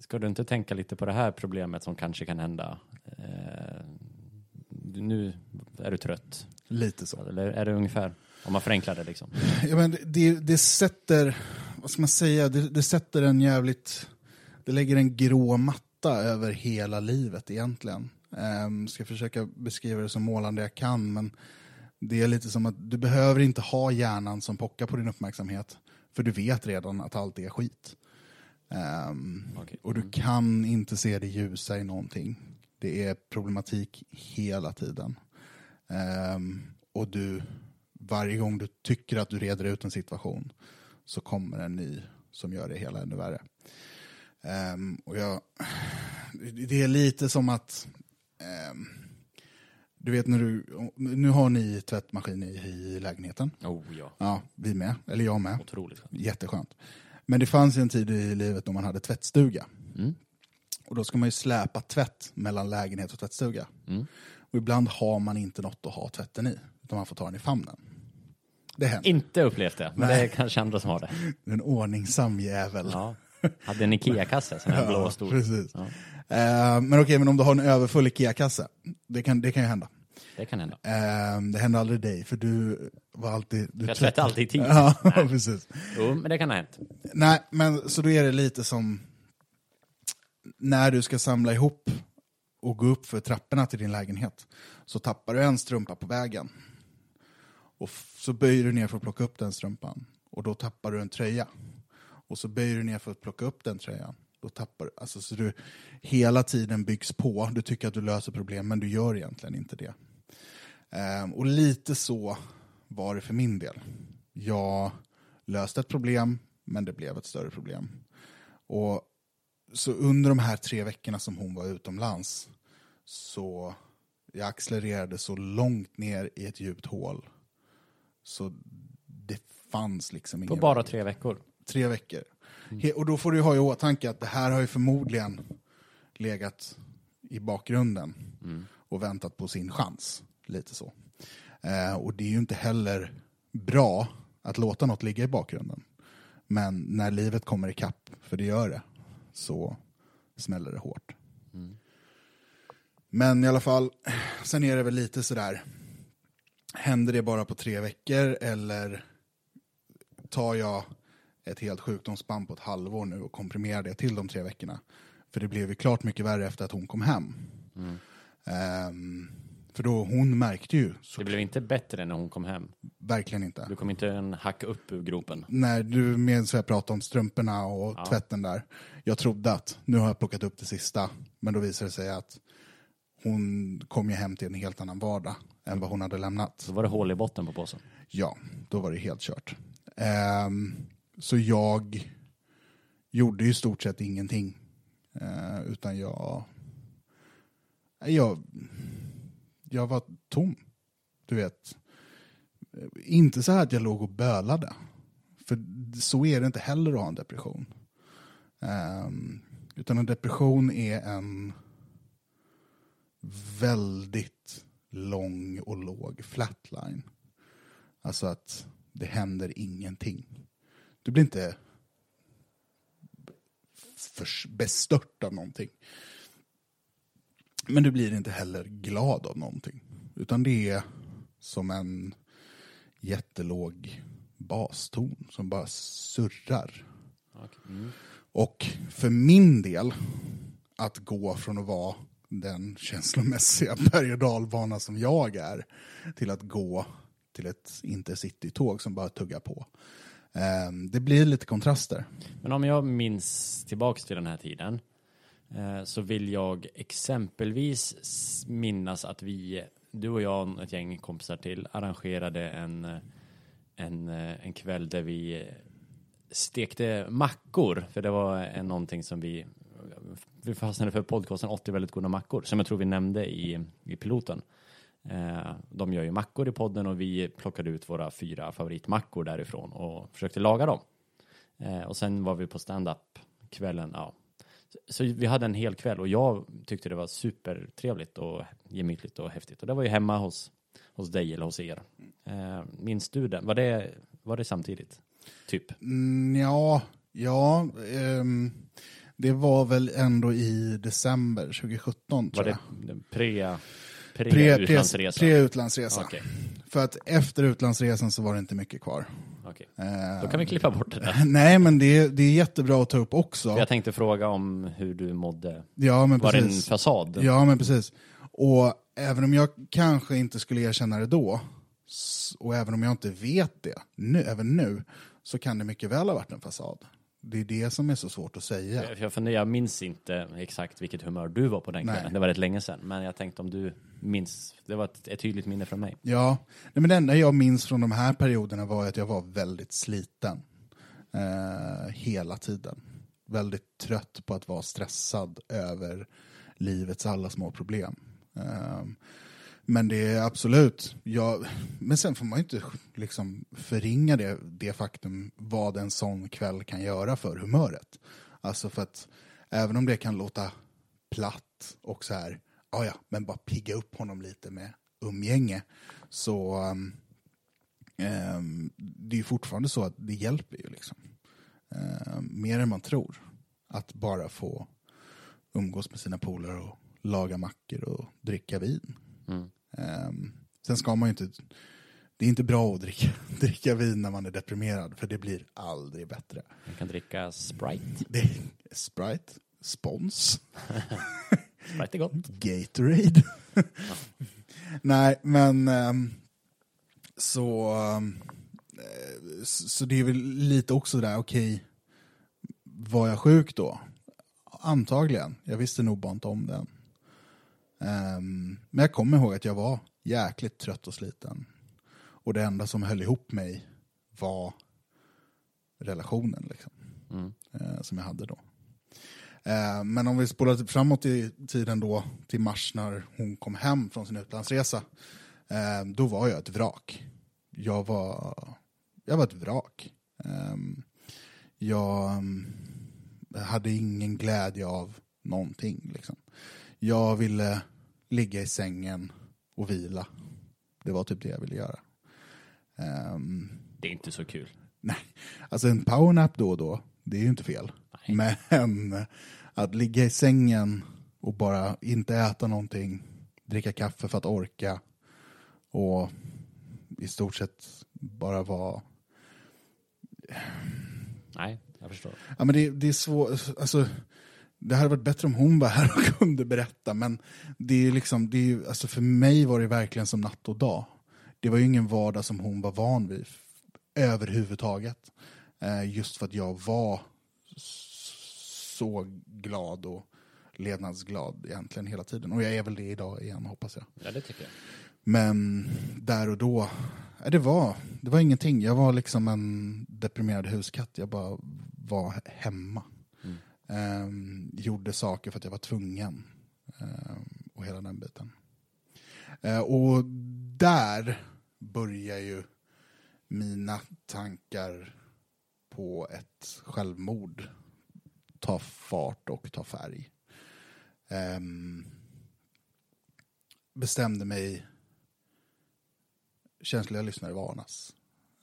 Speaker 3: ska du inte tänka lite på det här problemet som kanske kan hända? Eh, nu är du trött.
Speaker 1: Lite så.
Speaker 3: Eller är det ungefär, om man förenklar det liksom?
Speaker 1: Ja, men det, det sätter, vad ska man säga, det, det sätter en jävligt, det lägger en grå matta över hela livet egentligen. Um, ska försöka beskriva det så målande jag kan, men det är lite som att du behöver inte ha hjärnan som pockar på din uppmärksamhet, för du vet redan att allt är skit. Ehm,
Speaker 3: Okej.
Speaker 1: och du kan inte se det ljusa i någonting. Det är problematik hela tiden. Ehm, och du, varje gång du tycker att du reder ut en situation så kommer en ny som gör det hela ännu värre. Ehm, och jag, det är lite som att ehm, du vet när du, nu har ni tvättmaskin i, i lägenheten.
Speaker 3: Oh ja,
Speaker 1: Ja, vi med, eller jag med.
Speaker 3: otroligt.
Speaker 1: Jätteskönt. Men det fanns en tid i livet då man hade tvättstuga.
Speaker 3: Mm.
Speaker 1: Och då ska man ju släpa tvätt mellan lägenhet och tvättstuga.
Speaker 3: Mm.
Speaker 1: Och ibland har man inte något att ha tvätten i, utan man får ta den i famnen. Det händer.
Speaker 3: Inte upplevt det, men
Speaker 1: Nej.
Speaker 3: det är kanske andra som har det.
Speaker 1: Är en ordningsam jävel.
Speaker 3: Ja. Hade en Ikea-kasse, sån här blå och stor.
Speaker 1: precis.
Speaker 3: Ja,
Speaker 1: Eh, men okej, men om du har en överfull Ikea-kasse, det kan, det kan ju hända.
Speaker 3: det kan hända.
Speaker 1: Eh, det hände aldrig dig, för du var alltid... Du
Speaker 3: Jag tvättar alltid i tid.
Speaker 1: Ja, (laughs) precis.
Speaker 3: Jo, men det kan ha hänt.
Speaker 1: Nej, men så då är det lite som när du ska samla ihop och gå upp för trapporna till din lägenhet så tappar du en strumpa på vägen. Och så böjer du ner för att plocka upp den strumpan och då tappar du en tröja. Och så böjer du ner för att plocka upp den tröjan. Då tappar du, alltså så du hela tiden byggs på. Du tycker att du löser problem men du gör egentligen inte det. Ehm, och lite så var det för min del. Jag löste ett problem men det blev ett större problem. Och så under de här tre veckorna som hon var utomlands så jag accelererade så långt ner i ett djupt hål så det fanns liksom
Speaker 3: På
Speaker 1: ingen
Speaker 3: bara
Speaker 1: väg.
Speaker 3: tre veckor.
Speaker 1: tre veckor. He- Och då får du ha i åtanke att det här har ju förmodligen legat i bakgrunden och väntat på sin chans. Lite så. Eh, och det är ju inte heller bra att låta något ligga i bakgrunden. Men när livet kommer ikapp, för det gör det, så smäller det hårt. Men i alla fall, sen är det väl lite sådär, händer det bara på tre veckor eller tar jag ett helt sjukdomsband på ett halvår nu och komprimerar det till de tre veckorna. För det blev ju klart mycket värre efter att hon kom hem. Ehm, för då, hon märkte ju, så
Speaker 3: Det blev inte bättre när hon kom hem.
Speaker 1: verkligen inte.
Speaker 3: Du kom inte en hack upp ur gropen.
Speaker 1: När du så jag pratade om strumporna och
Speaker 3: Ja.
Speaker 1: tvätten där. Jag trodde att nu har jag plockat upp det sista. Men då visade det sig att hon kom ju hem till en helt annan vardag än vad hon hade lämnat.
Speaker 3: Så var det hål i botten på påsen.
Speaker 1: Ja, då var det helt kört. Ehm, så jag gjorde i stort sett ingenting. Eh, utan jag Jag, jag var tom. Du vet. Inte så här att jag låg och bölade. För så är det inte heller att ha en depression. Ehm, utan en depression är en väldigt lång och låg flatline. Alltså att det händer ingenting. Du blir inte bestört av någonting. Men du blir inte heller glad av någonting. Utan det är som en jättelåg baston som bara surrar.
Speaker 3: Okej. Mm.
Speaker 1: Och för min del, att gå från att vara den känslomässiga (laughs) berg och dalbana som jag är, till att gå till ett intercitytåg som bara tuggar på. Ehm, det blir lite kontraster.
Speaker 3: Men om jag minns tillbaks till den här tiden eh, så vill jag exempelvis minnas att vi, du och jag och ett gäng kompisar till, arrangerade en, eh, en, eh, en kväll där vi stekte mackor, för det var någonting som vi vi fastnade för podcasten 80 väldigt goda mackor, som jag tror vi nämnde i, i piloten. Eh, de gör ju mackor i podden och vi plockade ut våra fyra favoritmackor därifrån och försökte laga dem. Eh, och sen var vi på stand-up kvällen. Ja. Så, så vi hade en hel kväll och jag tyckte det var supertrevligt och gemytligt och häftigt. Och det var ju hemma hos, hos dig eller hos er. Eh, minns du den? Var det, var det samtidigt? Typ.
Speaker 1: Mm, ja, ja Um det var väl ändå i december 2017
Speaker 3: Var
Speaker 1: tror
Speaker 3: det
Speaker 1: jag.
Speaker 3: den pre, pre,
Speaker 1: Pre, pre,
Speaker 3: utlandsresa?
Speaker 1: pre-utlandsresa.
Speaker 3: Okej,
Speaker 1: För att efter utlandsresan så var det inte mycket kvar.
Speaker 3: okej.
Speaker 1: Ehm,
Speaker 3: Då kan vi klippa bort det där. (laughs)
Speaker 1: Nej, men det, är- det är jättebra att ta upp också.
Speaker 3: Jag tänkte fråga om hur du mådde.
Speaker 1: Ja, men
Speaker 3: Var det en
Speaker 1: precis.
Speaker 3: fasad?
Speaker 1: Ja, men precis. Och även om jag kanske inte skulle erkänna det då, och även om jag inte vet det nu, även nu, så kan det mycket väl ha varit en fasad. Det är det som är så svårt att säga.
Speaker 3: Jag, jag, funderar, jag minns inte exakt vilket humör du var på den
Speaker 1: Nej.
Speaker 3: kvällen. Det var rätt länge sedan. Men jag tänkte om du minns. Det var ett, ett tydligt minne från mig.
Speaker 1: Ja, nej, men det enda jag minns från de här perioderna var att jag var väldigt sliten. Eh, hela tiden. Väldigt trött på att vara stressad över livets alla små problem. Eh, men det är absolut, ja, men sen får man ju inte liksom förringa det, det faktum vad en sån kväll kan göra för humöret. Alltså för att även om det kan låta platt och så här, ja ja, men bara pigga upp honom lite med umgänge, så um, um det är ju fortfarande så att det hjälper ju liksom. Ehm, mer än man tror. Att bara få umgås med sina polare och laga mackor och dricka vin.
Speaker 3: Mm.
Speaker 1: Ehm, sen ska man ju inte, det är inte bra att dricka, (laughs) dricka vin när man är deprimerad, för det blir aldrig bättre.
Speaker 3: Man kan dricka Sprite.
Speaker 1: Det Sprite, Spons, (laughs)
Speaker 3: Sprite är gott.
Speaker 1: Gatorade. (laughs) Nej, men ehm, så, ehm, eh, så det är väl lite också där, okej, var jag sjuk då? Antagligen, jag visste nog bara inte om den. Ehm, men jag kommer ihåg att jag var jäkligt trött och sliten. Och det enda som höll ihop mig var relationen liksom,
Speaker 3: Mm.
Speaker 1: eh, som jag hade då. Eh, men om vi spolar framåt i tiden då, till mars när hon kom hem från sin utlandsresa, eh, då var jag ett vrak. Jag var, jag var ett vrak. Jag hade ingen glädje av någonting. Liksom. Jag ville ligga i sängen och vila. Det var typ det jag ville göra. Ehm,
Speaker 3: Det är inte så kul.
Speaker 1: Nej, alltså en powernap då och då, det är ju inte fel.
Speaker 3: Nej.
Speaker 1: Men att ligga i sängen och bara inte äta någonting, dricka kaffe för att orka och i stort sett bara vara...
Speaker 3: Nej, jag förstår.
Speaker 1: Ja, men det, det är svårt, alltså det hade varit bättre om hon var här och (laughs) kunde berätta, men det är liksom, det är, alltså för mig var det verkligen som natt och dag. Det var ju ingen vardag som hon var van vid överhuvudtaget. Eh, just för att jag var så glad och levnadsglad egentligen hela tiden. Och jag är väl det idag igen hoppas jag.
Speaker 3: Ja, det tycker jag.
Speaker 1: Men där och då, ja, det var, det var ingenting. Jag var liksom en deprimerad huskatt. Jag bara var hemma.
Speaker 3: Mm.
Speaker 1: Gjorde saker för att jag var tvungen. Ehm, och hela den biten. Eh, och där börjar ju mina tankar på ett självmord ta fart och ta färg. Um, bestämde mig, känsliga lyssnare varnas.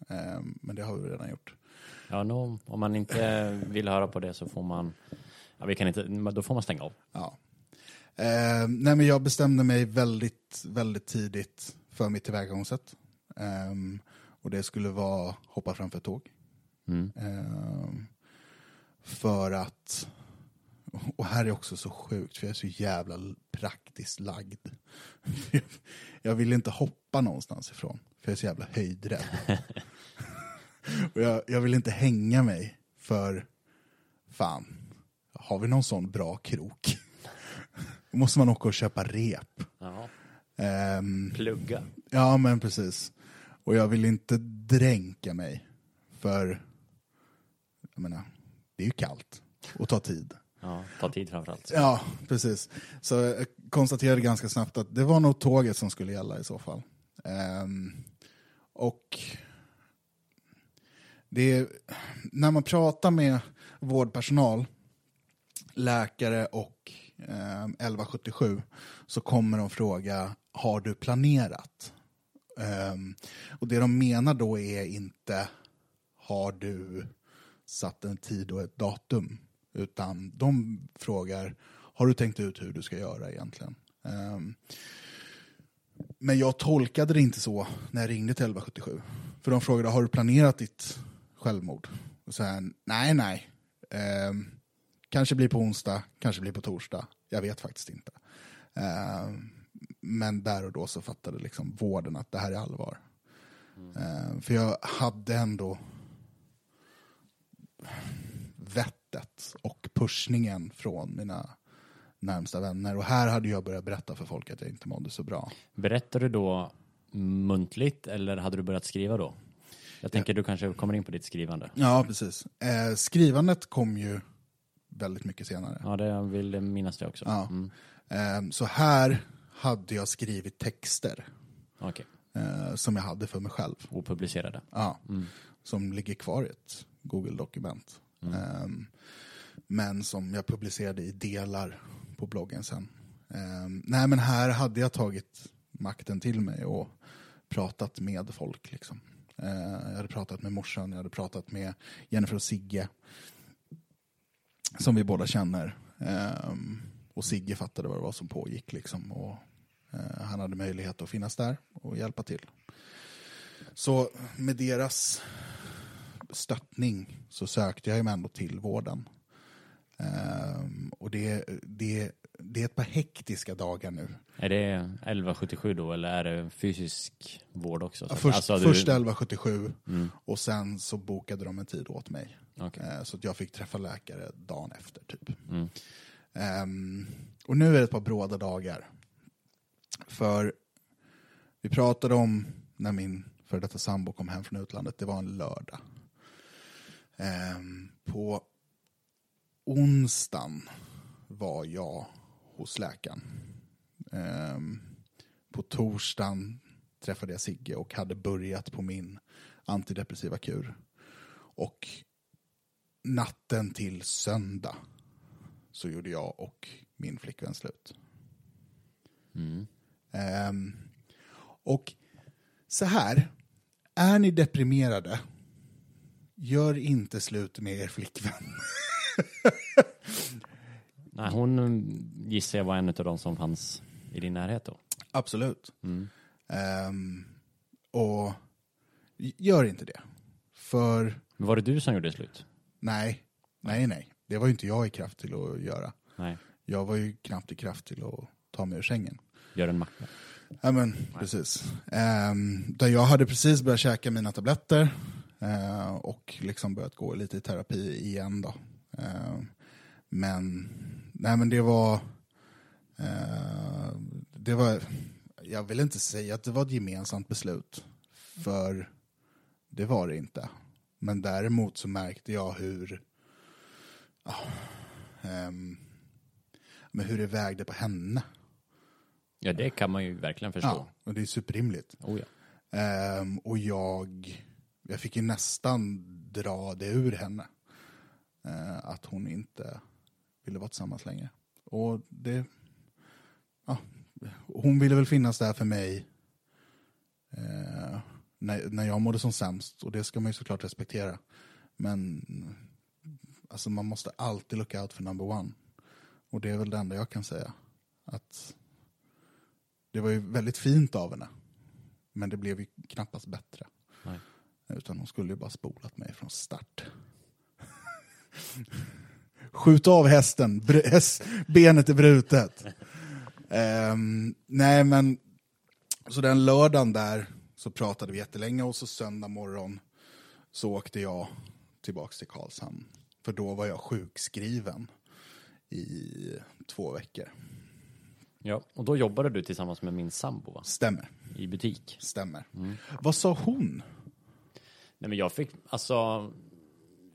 Speaker 1: Ehm, men det har vi redan gjort.
Speaker 3: Ja, no, om man inte vill höra på det så får man, ja, vi kan inte, då får man stänga av.
Speaker 1: Ja. Eh, nej men jag bestämde mig väldigt, väldigt tidigt för mitt tillvägagångssätt. Eh, och det skulle vara hoppa framför tåg.
Speaker 3: Mm.
Speaker 1: Eh, för att, och här är också så sjukt, för jag är så jävla praktiskt lagd. (laughs) jag vill inte hoppa någonstans ifrån, för jag är så jävla höjdrädd. (laughs) och jag, jag vill inte hänga mig för, fan, har vi någon sån bra krok? Då (laughs) måste man åka och köpa rep. Ehm,
Speaker 3: Plugga.
Speaker 1: ja, men precis. Och jag vill inte dränka mig. För, jag menar, det är ju kallt och tar tid.
Speaker 3: Ja, ta tid framförallt.
Speaker 1: Ja, precis. Så jag konstaterade ganska snabbt att det var nog tåget som skulle gälla i så fall. Ehm, och det är, när man pratar med vårdpersonal, läkare och eh, 1177 så kommer de fråga, har du planerat? Um, och det de menar då är inte, har du satt en tid och ett datum? Utan de frågar, har du tänkt ut hur du ska göra egentligen? Um, men jag tolkade det inte så när jag ringde till 1177. För de frågade, har du planerat ditt självmord? Och sen, nej, nej. Ehm, kanske blir på onsdag, kanske blir på torsdag. Jag vet faktiskt inte. Ehm, men där och då så fattade liksom vården att det här är allvar. Ehm, för jag hade ändå vettet och pushningen från mina närmsta vänner. Och här hade jag börjat berätta för folk att jag inte mådde så bra.
Speaker 3: Berättade du då muntligt eller hade du börjat skriva då? Jag tänker du kanske kommer in på ditt skrivande.
Speaker 1: Ja, precis. Eh, skrivandet kom ju väldigt mycket senare.
Speaker 3: Ja, det vill minnas det också.
Speaker 1: Ja.
Speaker 3: Mm.
Speaker 1: Eh, så här hade jag skrivit texter
Speaker 3: Okej,
Speaker 1: eh, som jag hade för mig själv.
Speaker 3: opublicerade.
Speaker 1: Ja, Som ligger kvar i ett Google-dokument. Eh, men som jag publicerade i delar på bloggen sen. Eh, nej, men här hade jag tagit makten till mig och pratat med folk. Liksom. Eh, jag hade pratat med morsan, jag hade pratat med Jennifer och Sigge. Som vi båda känner. Ehm, och Sigge fattade vad det var som pågick. Liksom, och, eh, han hade möjlighet att finnas där och hjälpa till. Så med deras stöttning så sökte jag mig ändå till vården. Ehm, och det, det, det är ett par hektiska dagar nu.
Speaker 3: Är det 1177 då eller är det fysisk vård också?
Speaker 1: Ja, först,
Speaker 3: alltså, du-
Speaker 1: först 1177
Speaker 3: Mm.
Speaker 1: och sen så bokade de en tid åt mig.
Speaker 3: Okej.
Speaker 1: Eh, Så att jag fick träffa läkare dagen efter typ.
Speaker 3: Mm.
Speaker 1: Ehm, och nu är det ett par bråda dagar. För vi pratade om när min före detta sambo kom hem från utlandet, det var en lördag. Ehm, på onsdagen var jag hos läkaren. Ehm, på torsdagen träffade jag Sigge och hade börjat på min antidepressiva kur. Och natten till söndag så gjorde jag och min flickvän slut.
Speaker 3: Mm.
Speaker 1: Ehm, och så här, är ni deprimerade, gör inte slut med er flickvän. (laughs)
Speaker 3: Nej, hon mm, gissar jag var en av de som fanns i din närhet då.
Speaker 1: Absolut.
Speaker 3: Mm.
Speaker 1: Ehm, och gör inte det. För
Speaker 3: Men var det du som gjorde slut?
Speaker 1: nej, nej, nej. Det var ju inte jag i kraft till att göra.
Speaker 3: Nej,
Speaker 1: Jag var ju knappt i kraft till att ta mig ur sängen.
Speaker 3: gör en macka.
Speaker 1: Ja men precis. Um, där jag hade precis börjat käka mina tabletter eh, och liksom börjat gå lite i terapi igen då. Eh, men, nej men det var, eh, det var, jag vill inte säga att det var ett gemensamt beslut. För det var det inte. Men däremot så märkte jag hur, ja, ehm, men hur det vägde på henne.
Speaker 3: Ja, det kan man ju verkligen förstå.
Speaker 1: Ja, och det är superrimligt.
Speaker 3: Oh, ja.
Speaker 1: Ehm, och jag, jag fick ju nästan dra det ur henne. Eh, att hon inte ville vara tillsammans längre. Och det, ja, hon ville väl finnas där för mig eh, när, när jag mådde som sämst. Och det ska man ju såklart respektera. Men alltså man måste alltid look out för number one. Och det är väl det enda jag kan säga. Att det var ju väldigt fint av henne. Men det blev ju knappast bättre.
Speaker 3: Nej.
Speaker 1: Utan hon skulle ju bara spolat mig från start. (laughs) Skjut av hästen, häst, benet är brutet. Ehm, nej men, så den lördagen där så pratade vi jättelänge och så söndag morgon så åkte jag tillbaks till Karlshamn. För då var jag sjukskriven i två veckor.
Speaker 3: ja. Och då jobbade du tillsammans med min sambo va?
Speaker 1: Stämmer,
Speaker 3: i butik.
Speaker 1: stämmer. Vad sa hon?
Speaker 3: Nej, men jag fick, alltså,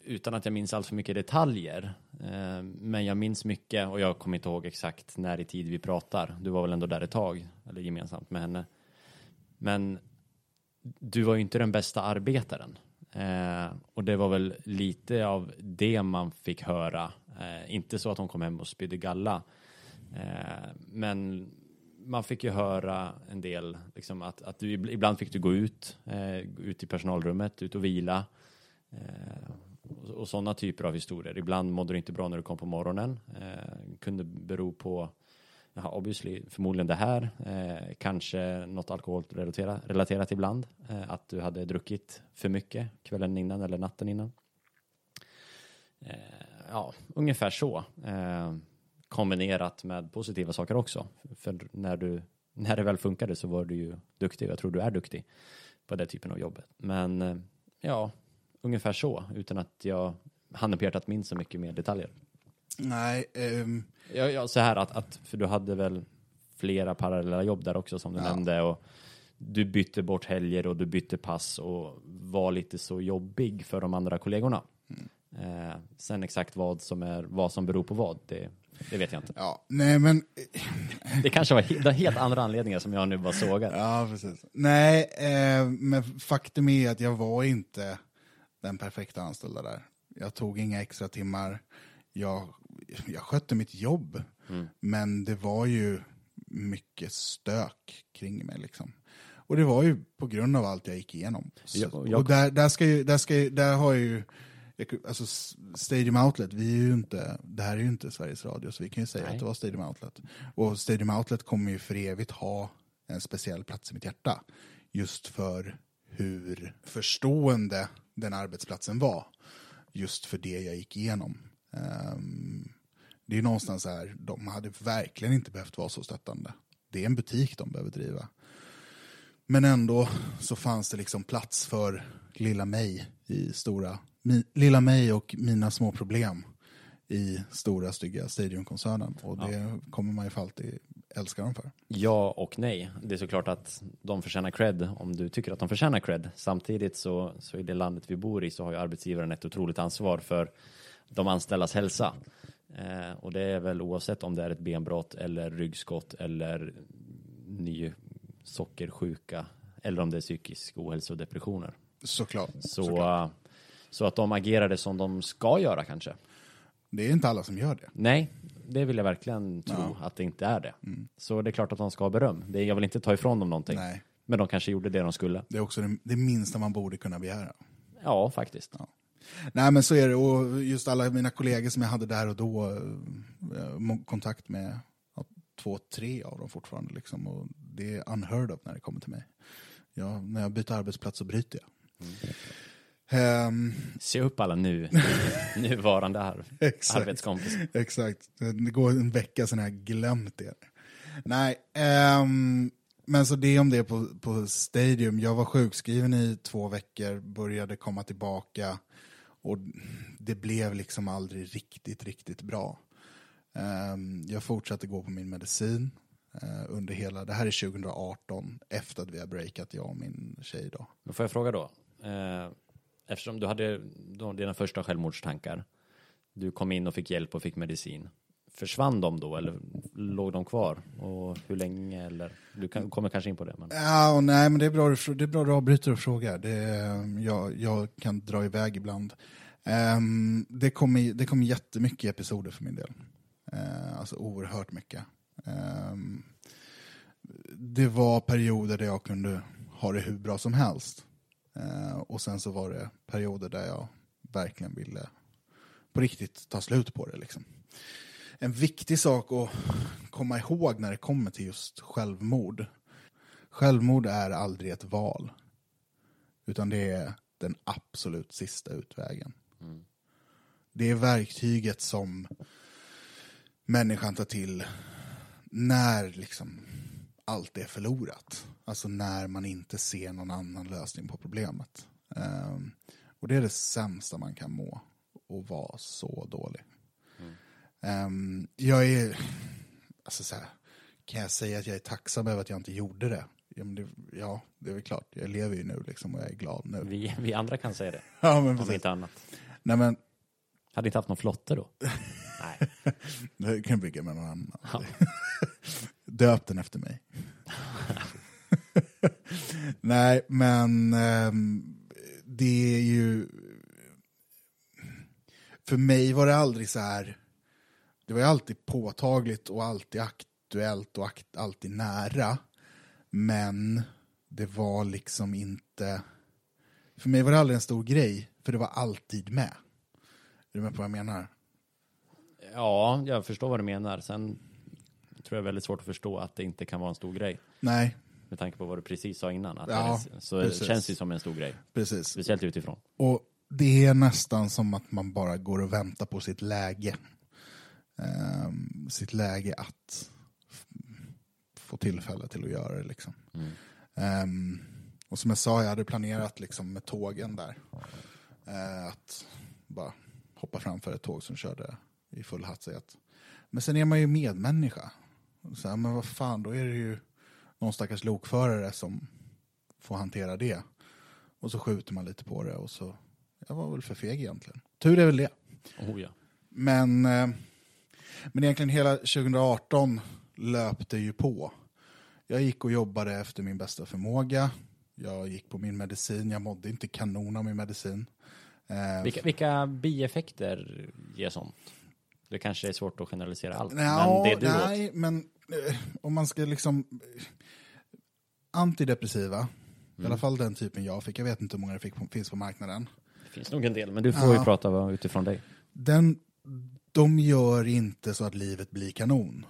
Speaker 3: utan att jag minns alls för mycket detaljer, eh, men jag minns mycket och jag kommer inte ihåg exakt när i tid vi pratar. Du var väl ändå där ett tag, eller gemensamt med henne. Men du var ju inte den bästa arbetaren. Eh, och det var väl lite av det man fick höra. Eh, inte så att hon kom hem och spydde galla. Eh, men man fick ju höra en del, liksom att, att du, ibland fick du gå ut, eh, ut i personalrummet, ut och vila. Eh, och, och sådana typer av historier. Ibland mådde du inte bra när du kom på morgonen. Eh, kunde bero på, ja, obviously, förmodligen det här. Eh, kanske något alkoholrelaterat relaterat ibland. Eh, att du hade druckit för mycket kvällen innan eller natten innan. Eh, ja, ungefär så. Eh, kombinerat med positiva saker också. För när, du, när det väl funkade så var du ju duktig. Jag tror du är duktig på den typen av jobb. Men eh, ja, ungefär så. Utan att jag handen på hjärtat minns så mycket mer detaljer.
Speaker 1: Nej, ehm,
Speaker 3: Ja, ja, så här att, att, för du hade väl flera parallella jobb där också som du
Speaker 1: Ja.
Speaker 3: nämnde. Och du bytte bort helger och du bytte pass och var lite så jobbig för de andra kollegorna. Eh, sen exakt vad som, är, vad som beror på vad, det, det vet jag inte.
Speaker 1: ja, nej men
Speaker 3: Det kanske var he- helt andra anledningar som jag nu bara sågar.
Speaker 1: Ja, precis. Nej, eh, men faktum är att jag var inte den perfekta anställda där. Jag tog inga extra timmar. Jag, jag skötte mitt jobb. Men det var ju mycket stök kring mig. Liksom. Och det var ju på grund av allt jag gick igenom. Så,
Speaker 3: Jag- jag-
Speaker 1: Och där, där, ska ju, där, ska ju, där har ju... Alltså Stadium Outlet, vi är ju inte, det här är ju inte Sveriges Radio, så vi kan ju säga
Speaker 3: Nej.
Speaker 1: att det var Stadium Outlet. Och Stadium Outlet kommer ju för evigt ha en speciell plats i mitt hjärta. Just för hur förstående den arbetsplatsen var. Just för det jag gick igenom. Ehm, det är någonstans här, de hade verkligen inte behövt vara så stöttande. Det är en butik de behöver driva. Men ändå så fanns det liksom plats för lilla mig i stora, mi, lilla mig och mina små problem i stora stygga Stadiumkoncernen. Och det kommer man ju alltid älska dem för.
Speaker 3: Ja och nej. Det är såklart att de förtjänar cred om du tycker att de förtjänar cred. Samtidigt så, så i det landet vi bor i så har ju arbetsgivaren ett otroligt ansvar för de anställdas hälsa. Eh, och det är väl oavsett om det är ett benbrott eller ryggskott eller ny sockersjuka eller om det är psykisk ohälsa och depressioner.
Speaker 1: Såklart.
Speaker 3: Så,
Speaker 1: Såklart.
Speaker 3: så att de agerade som de ska göra kanske.
Speaker 1: Det är inte alla som gör det.
Speaker 3: Nej, det vill jag verkligen tro att det inte är det. Så det är klart att de ska ha beröm. Det, jag vill inte ta ifrån dem någonting.
Speaker 1: Nej.
Speaker 3: Men de kanske gjorde det de skulle.
Speaker 1: Det är också det, det minsta man borde kunna begära.
Speaker 3: Ja, faktiskt.
Speaker 1: Nej men så är det, och just alla mina kollegor som jag hade där och då, eh, kontakt med ja, två, tre av dem fortfarande. Liksom, och det är unheard of när det kommer till mig. Ja, när jag byter arbetsplats så bryter jag. Ehm,
Speaker 3: Se upp alla nu, (laughs) nuvarande ar-
Speaker 1: Exakt.
Speaker 3: arbetskompisar.
Speaker 1: Exakt. Det går en vecka sedan jag glömt det. Nej, ehm, men så det om det på, på Stadium. Jag var sjukskriven i två veckor, började komma tillbaka och det blev liksom aldrig riktigt, riktigt bra. Ehm, jag fortsatte gå på min medicin eh, under hela, det här är 2018, efter att vi har breakat, jag och min tjej då.
Speaker 3: Men får jag fråga då? Eh, eftersom du hade då dina första självmordstankar. Du kom in och fick hjälp och fick medicin. försvann de då eller låg de kvar? Och hur länge eller? Du kan, kommer kanske in på det. Men...
Speaker 1: Ja, och nej, men det är bra, du- det är bra du avbryter och frågar. Det, eh, jag, jag kan dra iväg ibland. Um, det kommer det kom jättemycket episoder för min del. Uh, alltså oerhört mycket. Um, det var perioder där jag kunde ha det hur bra som helst. Eh, och sen så var det perioder där jag verkligen ville på riktigt ta slut på det. Liksom. En viktig sak att komma ihåg när det kommer till just självmord. Självmord är aldrig ett val. Utan det är den absolut sista utvägen. Det är verktyget som människan tar till när liksom allt är förlorat. Alltså när man inte ser någon annan lösning på problemet. Ehm, och det är det sämsta man kan må. Och vara så dålig. Ehm, jag är, alltså så här, kan jag säga att jag är tacksam över att jag inte gjorde det? Ja, det, ja, det är väl klart. Jag lever ju nu liksom och jag är glad nu.
Speaker 3: Vi, vi andra kan säga det, (laughs)
Speaker 1: Ja, men
Speaker 3: om
Speaker 1: precis.
Speaker 3: inte annat.
Speaker 1: Nej, men
Speaker 3: Hade inte haft någon flotte då? (laughs) Nej.
Speaker 1: det kan bygga med någon annan.
Speaker 3: Ja. (laughs)
Speaker 1: Döp den efter mig. (laughs) Nej, men um, det är ju... För mig var det aldrig så här... Det var ju alltid påtagligt och alltid aktuellt och akt, alltid nära. Men det var liksom inte... För mig var det aldrig en stor grej, för det var alltid med. Är du med på vad jag menar?
Speaker 3: Ja, jag förstår vad du menar. Sen tror jag det är väldigt svårt att förstå att det inte kan vara en stor grej.
Speaker 1: Nej,
Speaker 3: Med tanke på vad du precis sa innan. Att
Speaker 1: Ja,
Speaker 3: det, så
Speaker 1: precis.
Speaker 3: känns det som en stor grej.
Speaker 1: precis.
Speaker 3: Speciellt utifrån.
Speaker 1: Och det är nästan som att man bara går och väntar på sitt läge. Ehm, sitt läge att få tillfälle till att göra det. Liksom. Ehm, och som jag sa, jag hade planerat liksom, med tågen där. Eh, att bara hoppa framför ett tåg som körde i full hastighet. Men sen är man ju medmänniska. Så här, men vad fan, då är det ju någon stackars lokförare som får hantera det. Och så skjuter man lite på det och så, jag var väl för feg egentligen. Tur är väl det.
Speaker 3: Oh ja.
Speaker 1: Men, eh, men egentligen hela 2018 löpte ju på. Jag gick och jobbade efter min bästa förmåga. Jag gick på min medicin, jag mådde inte kanon av min medicin. Eh,
Speaker 3: Vilka, vilka bieffekter ger sånt? Det kanske är svårt att generalisera allt.
Speaker 1: Ja,
Speaker 3: men det du åt.
Speaker 1: nej, men eh, om man ska liksom... eh, Antidepressiva, i alla fall den typen jag fick, jag vet inte hur många det fick finns på marknaden.
Speaker 3: Det finns nog en del, men du får
Speaker 1: Ja.
Speaker 3: ju prata utifrån dig.
Speaker 1: Den, de gör inte så att livet blir kanon.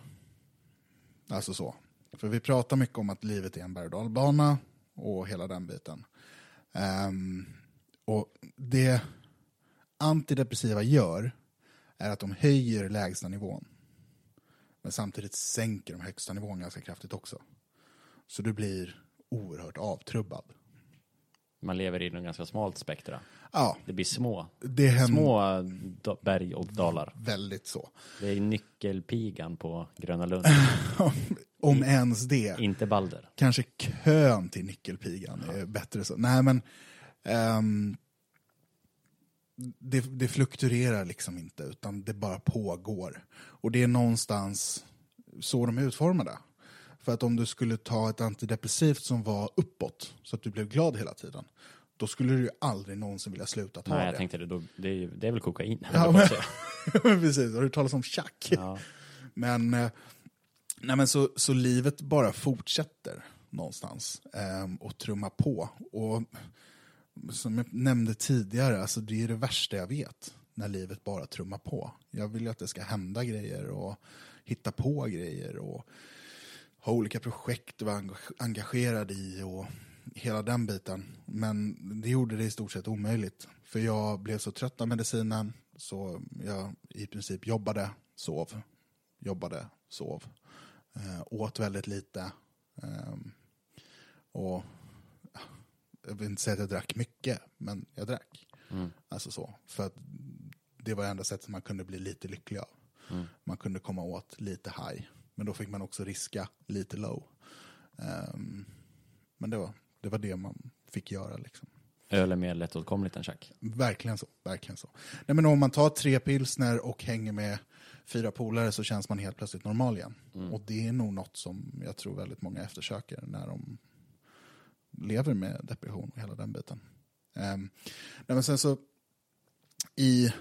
Speaker 1: Alltså så. För vi pratar mycket om att livet är en berg och dalbana och hela den biten. Ehm, och det antidepressiva gör är att de höjer lägsta nivån. Men samtidigt sänker de högsta nivån ganska kraftigt också. Så du blir oerhört avtrubbad.
Speaker 3: Man lever i en ganska smalt spektra.
Speaker 1: Ja,
Speaker 3: Det blir små,
Speaker 1: det händer
Speaker 3: små berg och dalar.
Speaker 1: väldigt så.
Speaker 3: Det är nyckelpigan på Gröna Lund, (laughs)
Speaker 1: Om ens det.
Speaker 3: inte Balder.
Speaker 1: kanske kön till nyckelpigan är bättre så. Nej men ehm, det, det fluktuerar liksom inte utan det bara pågår. Och det är någonstans så de är utformade. För att om du skulle ta ett antidepressivt som var uppåt så att du blev glad hela tiden. Då skulle du ju aldrig någonsin vilja sluta ta
Speaker 3: Nej, jag
Speaker 1: det.
Speaker 3: tänkte det, då, det, är, det är väl kokain?
Speaker 1: Ja, (laughs) (laughs) men, precis, har du talat om tjack?
Speaker 3: ja.
Speaker 1: Men, eh, nej men så, så livet bara fortsätter någonstans eh, och trumma på. Och som jag nämnde tidigare, alltså det är det värsta jag vet. När livet bara trummar på. Jag vill ju att det ska hända grejer och hitta på grejer och ha olika projekt att vara engagerad i och hela den biten. Men det gjorde det i stort sett omöjligt. För jag blev så trött av medicinen så jag i princip jobbade, sov, jobbade, sov. Eh, åt väldigt lite. Eh, och jag vill inte säga att jag drack mycket, men jag drack. Alltså så. För att det var det enda sättet man kunde bli lite lycklig av. Man kunde komma åt lite high. Men då fick man också riska lite low. Ehm, men det var, det var det man fick göra liksom.
Speaker 3: Öl är mer lättåtkomligt än tjack.
Speaker 1: Verkligen så. Verkligen så. Nej, men om man tar tre pilsner och hänger med fyra polare så känns man helt plötsligt normal igen. Och det är nog något som jag tror väldigt många eftersöker när de lever med depression och hela den biten. Um, nej men sen så i,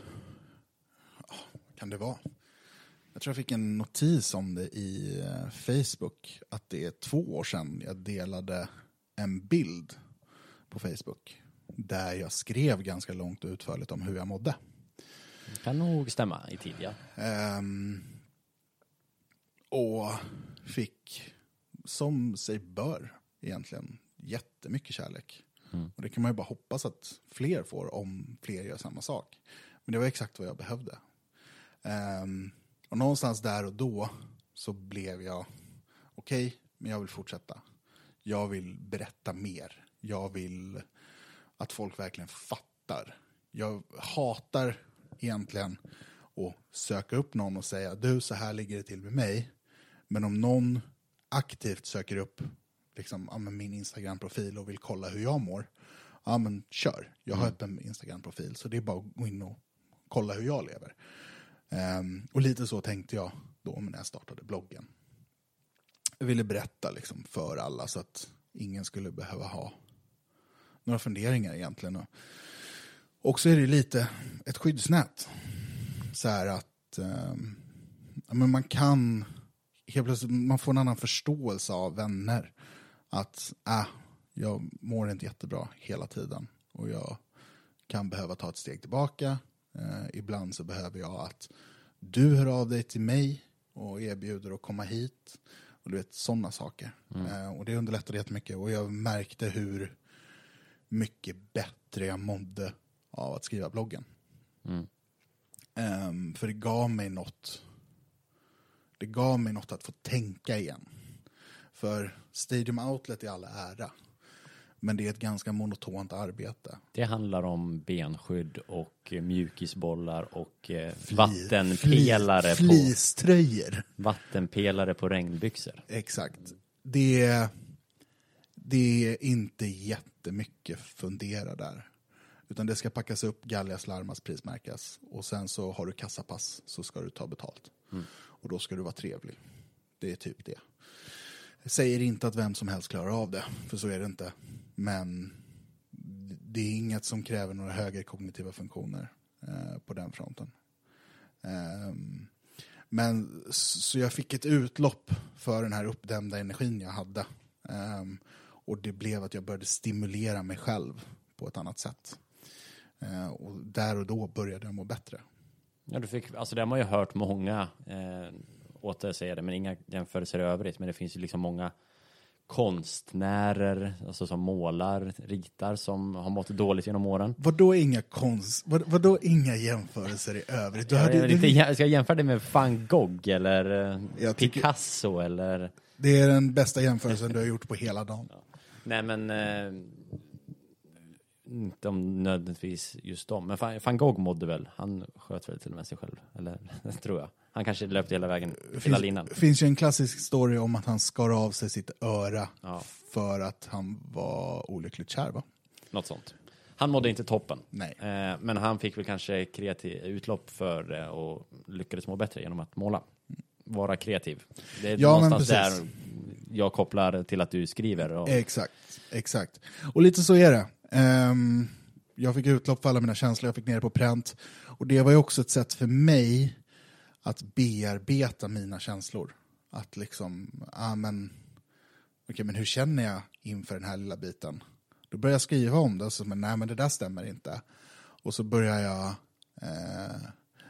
Speaker 1: kan det vara? Jag tror jag fick en notis om det i eh, Facebook, att det är två år sedan jag delade en bild på Facebook där jag skrev ganska långt och utförligt om hur jag mådde.
Speaker 3: Det kan nog stämma i tid, ja.
Speaker 1: Ehm, och fick, som sig bör egentligen, jättemycket kärlek. Och det kan man ju bara hoppas att fler får om fler gör samma sak. Men det var exakt vad jag behövde. Ehm, och någonstans där och då så blev jag, okej, men jag vill fortsätta. Jag vill berätta mer. Jag vill att folk verkligen fattar. Jag hatar egentligen att söka upp någon och säga, du, så här ligger det till med mig. Men om någon aktivt söker upp liksom, ja, min Instagram-profil och vill kolla hur jag mår, ja men kör. Jag har öppen Instagram-profil, så det är bara att gå in och kolla hur jag lever. Ehm, och lite så tänkte jag då när jag startade bloggen. Jag ville berätta liksom, för alla så att ingen skulle behöva ha några funderingar egentligen. Och, och så är det lite ett skyddsnät. Så här att ehm, ja, men man kan, helt plötsligt, man får en annan förståelse av vänner. Att, äh, jag mår inte jättebra hela tiden. Och jag kan behöva ta ett steg tillbaka. Eh, ibland så behöver jag att du hör av dig till mig och erbjuder att komma hit. Och du vet, sådana saker. Eh, och det underlättade jättemycket. Och jag märkte hur mycket bättre jag mådde av att skriva bloggen. Ehm, för det gav mig något. Det gav mig något att få tänka igen. För Stadium Outlet är all ära. Men det är ett ganska monotont arbete.
Speaker 3: Det handlar om benskydd och eh, mjukisbollar och eh,
Speaker 1: Fli-
Speaker 3: vattenpelare,
Speaker 1: fli-
Speaker 3: på,
Speaker 1: Fleecetröjor.
Speaker 3: vattenpelare på regnbyxor.
Speaker 1: Exakt. Det, det är inte jättemycket fundera där. Utan det ska packas upp, galgas, larmas, prismärkas. Och sen så har du kassapass så ska du ta betalt. Och då ska du vara trevlig. Det är typ det. Jag säger inte att vem som helst klarar av det, för så är det inte. Men det är inget som kräver några högre kognitiva funktioner eh, på den fronten. Ehm, men så jag fick ett utlopp för den här uppdämda energin jag hade. Ehm, och det blev att jag började stimulera mig själv på ett annat sätt. Ehm, och där och då började jag må bättre.
Speaker 3: Ja, du fick, alltså det har man ju hört många, eh, åter säger det, men inga jämförelser i övrigt, men det finns ju liksom många konstnärer, alltså som målar, ritar, som har mått dåligt genom åren.
Speaker 1: Vadå inga konst, vad, vadå inga jämförelser i övrigt? Du
Speaker 3: Jag,
Speaker 1: hade,
Speaker 3: jag, inte, jag ska jag jämföra det med van Gogh eller eh,
Speaker 1: Jag tycker-
Speaker 3: Picasso eller...
Speaker 1: det är den bästa jämförelsen du har gjort på hela dagen.
Speaker 3: Nej men... Eh, inte om nödvändigtvis just dem. Men van, van Gogh mådde väl? Han sköt väl till och med sig själv? Eller (laughs) tror jag. Han kanske löpte hela vägen, hela
Speaker 1: finns,
Speaker 3: linan.
Speaker 1: finns ju en klassisk story om att han skar av sig sitt öra
Speaker 3: Ja.
Speaker 1: för att han var olyckligt kär va?
Speaker 3: Något sånt. Han mådde inte toppen.
Speaker 1: Nej.
Speaker 3: Eh, men han fick väl kanske kreativ utlopp för det och lyckades må bättre genom att måla. Vara kreativ. Det är
Speaker 1: Ja,
Speaker 3: någonstans där jag kopplar till att du skriver. Och,
Speaker 1: Exakt, exakt. Och lite så är det. Ehm, jag fick utlopp för alla mina känslor, jag fick ner det på pränt. Och det var ju också ett sätt för mig att bearbeta mina känslor. Att liksom, ja men, okay, men hur känner jag inför den här lilla biten? Då börjar jag skriva om det, och så men nej men det där stämmer inte. Och så börjar jag eh,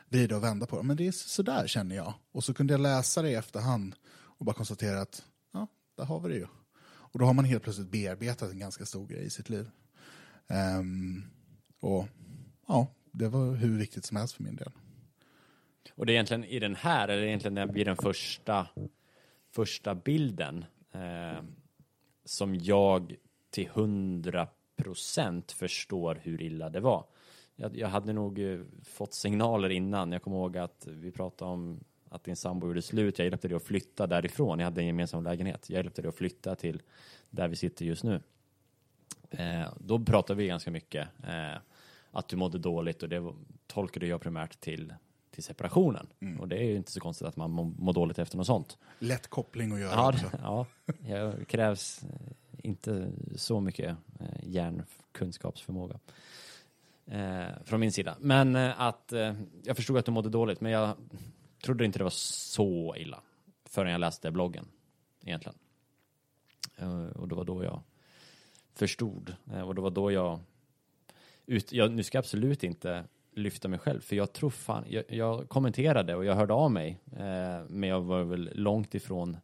Speaker 1: vrida och vända på det. Men det är sådär känner jag. Och så kunde jag läsa det i efterhand och bara konstatera att, ja, där har vi det ju. Och då har man helt plötsligt bearbetat en ganska stor grej i sitt liv. Um, och ja, det var hur viktigt som helst för min del
Speaker 3: och det är egentligen i den här, eller egentligen vid den första, första bilden eh, som jag till hundra procent förstår hur illa det var. Jag, jag hade nog eh, fått signaler innan. Jag kommer ihåg att vi pratade om att din sambo gjorde slut. Jag hjälpte dig att flytta därifrån. Jag hade en gemensam lägenhet. Jag hjälpte dig att flytta till där vi sitter just nu. Eh, då pratade vi ganska mycket. Eh, att du mådde dåligt och det tolkade jag primärt till till separationen. Och det är ju inte så konstigt att man mår, dåligt efter något sånt.
Speaker 1: Lätt koppling att göra
Speaker 3: Ja,
Speaker 1: också. (laughs)
Speaker 3: det, ja det krävs eh, inte så mycket eh, hjärnkunskapsförmåga eh, från min sida. Men eh, att eh, jag förstod att du mådde dåligt, men jag trodde inte det var så illa förrän jag läste bloggen egentligen. Eh, och det var då jag förstod och det var då jag, ut, jag nu ska jag absolut inte lyfta mig själv, för jag tror fan, jag, jag kommenterade och jag hörde av mig, eh, men jag var väl långt ifrån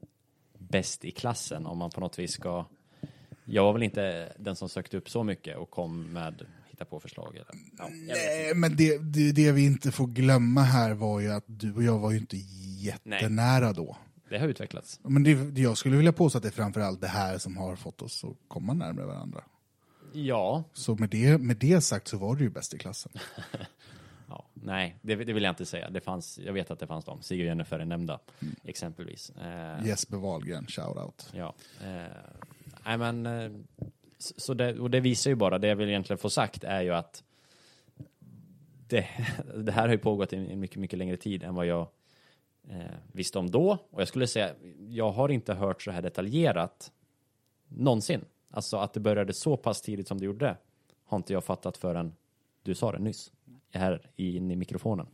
Speaker 3: bäst i klassen om man på något vis ska jag var väl inte den som sökte upp så mycket och kom med hitta på förslag eller, ja.
Speaker 1: Nej, men det, det, det vi inte får glömma här var ju att du och jag var ju inte jättenära då.
Speaker 3: Det har utvecklats.
Speaker 1: Men det- jag skulle vilja påstå att det är framförallt det här som har fått oss att komma närmare varandra.
Speaker 3: Ja,
Speaker 1: Så med det, med det sagt så var du ju bäst i klassen. (laughs)
Speaker 3: nej, det, det vill jag inte säga. Det fanns, jag vet att det fanns de, Sigge och Jennifer är nämnda, exempelvis. Eh,
Speaker 1: Jesper Wahlgren, shoutout.
Speaker 3: Ja. Eh, nej men, eh, så det, och det visar ju bara, det jag vill egentligen få sagt är ju att det, (laughs) det här har ju pågått i mycket, mycket längre tid än vad jag eh, visste om då. Och jag skulle säga, jag har inte hört så här detaljerat någonsin. Alltså att det började så pass tidigt som det gjorde har inte jag fattat förrän du sa det nyss. Här in i mikrofonen.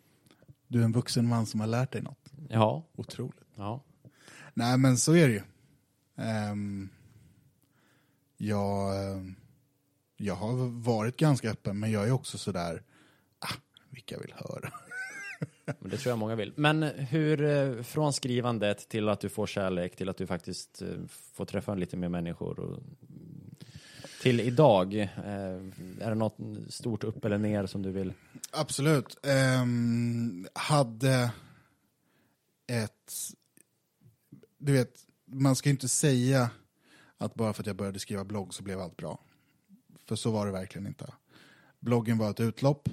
Speaker 1: Du är en vuxen man som har lärt dig något.
Speaker 3: Ja,
Speaker 1: Otroligt.
Speaker 3: ja.
Speaker 1: Nej, men så är det ju. Ehm, jag, ehm, jag har varit ganska öppen, men jag är också sådär, ah, vilka vill höra? (laughs)
Speaker 3: Men det tror jag många vill. Men hur, eh, från skrivandet till att du får kärlek, till att du faktiskt eh, får träffa lite mer människor och till idag, eh, är det något stort upp eller ner som du vill?
Speaker 1: Absolut. Ehm, hade ett... Du vet, man ska ju inte säga att bara för att jag började skriva blogg så blev allt bra. För så var det verkligen inte. Bloggen var ett utlopp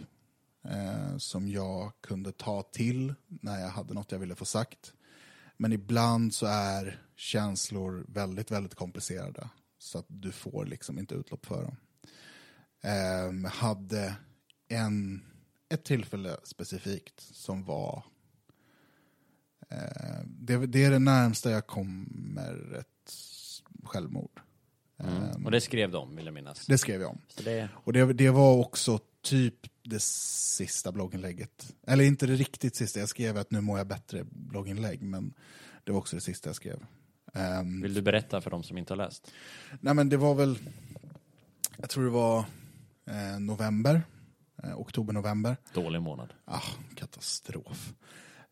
Speaker 1: eh, som jag kunde ta till när jag hade något jag ville få sagt. Men ibland så är känslor väldigt, väldigt komplicerade. Så att du får liksom inte utlopp för dem. Ehm, hade en, ett tillfälle specifikt som var eh, det, det är det närmsta jag kommer ett självmord. Ehm,
Speaker 3: Och det skrev de, vill jag minnas.
Speaker 1: det skrev jag om.
Speaker 3: Det,
Speaker 1: Och det, det var också typ det sista blogginlägget. Eller inte det riktigt sista, jag skrev att nu mår jag bättre blogginlägg, men det var också det sista jag skrev. Ehm,
Speaker 3: vill du berätta för de som inte har läst?
Speaker 1: Nej men det var väl, jag tror det var eh, november, eh, oktober-november.
Speaker 3: Dålig månad.
Speaker 1: Ah, katastrof.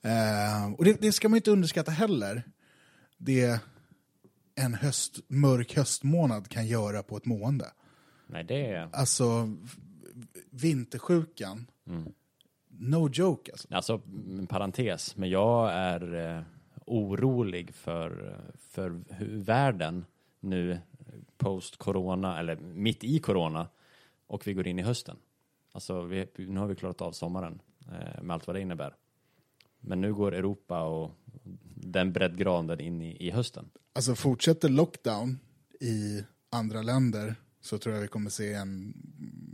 Speaker 1: Eh, och det, det ska man inte underskatta heller. Det en höst, mörk höstmånad kan göra på ett mående.
Speaker 3: Nej, det är...
Speaker 1: Alltså, vintersjukan, no joke alltså.
Speaker 3: Alltså, en parentes, men jag är eh, orolig för, för hur världen nu post-corona, eller mitt i corona, och vi går in i hösten. Alltså, vi, nu har vi klarat av sommaren eh, med allt vad det innebär. Men nu går Europa och den breddgraden in i, i hösten.
Speaker 1: Alltså fortsätter lockdown i andra länder så tror jag vi kommer se en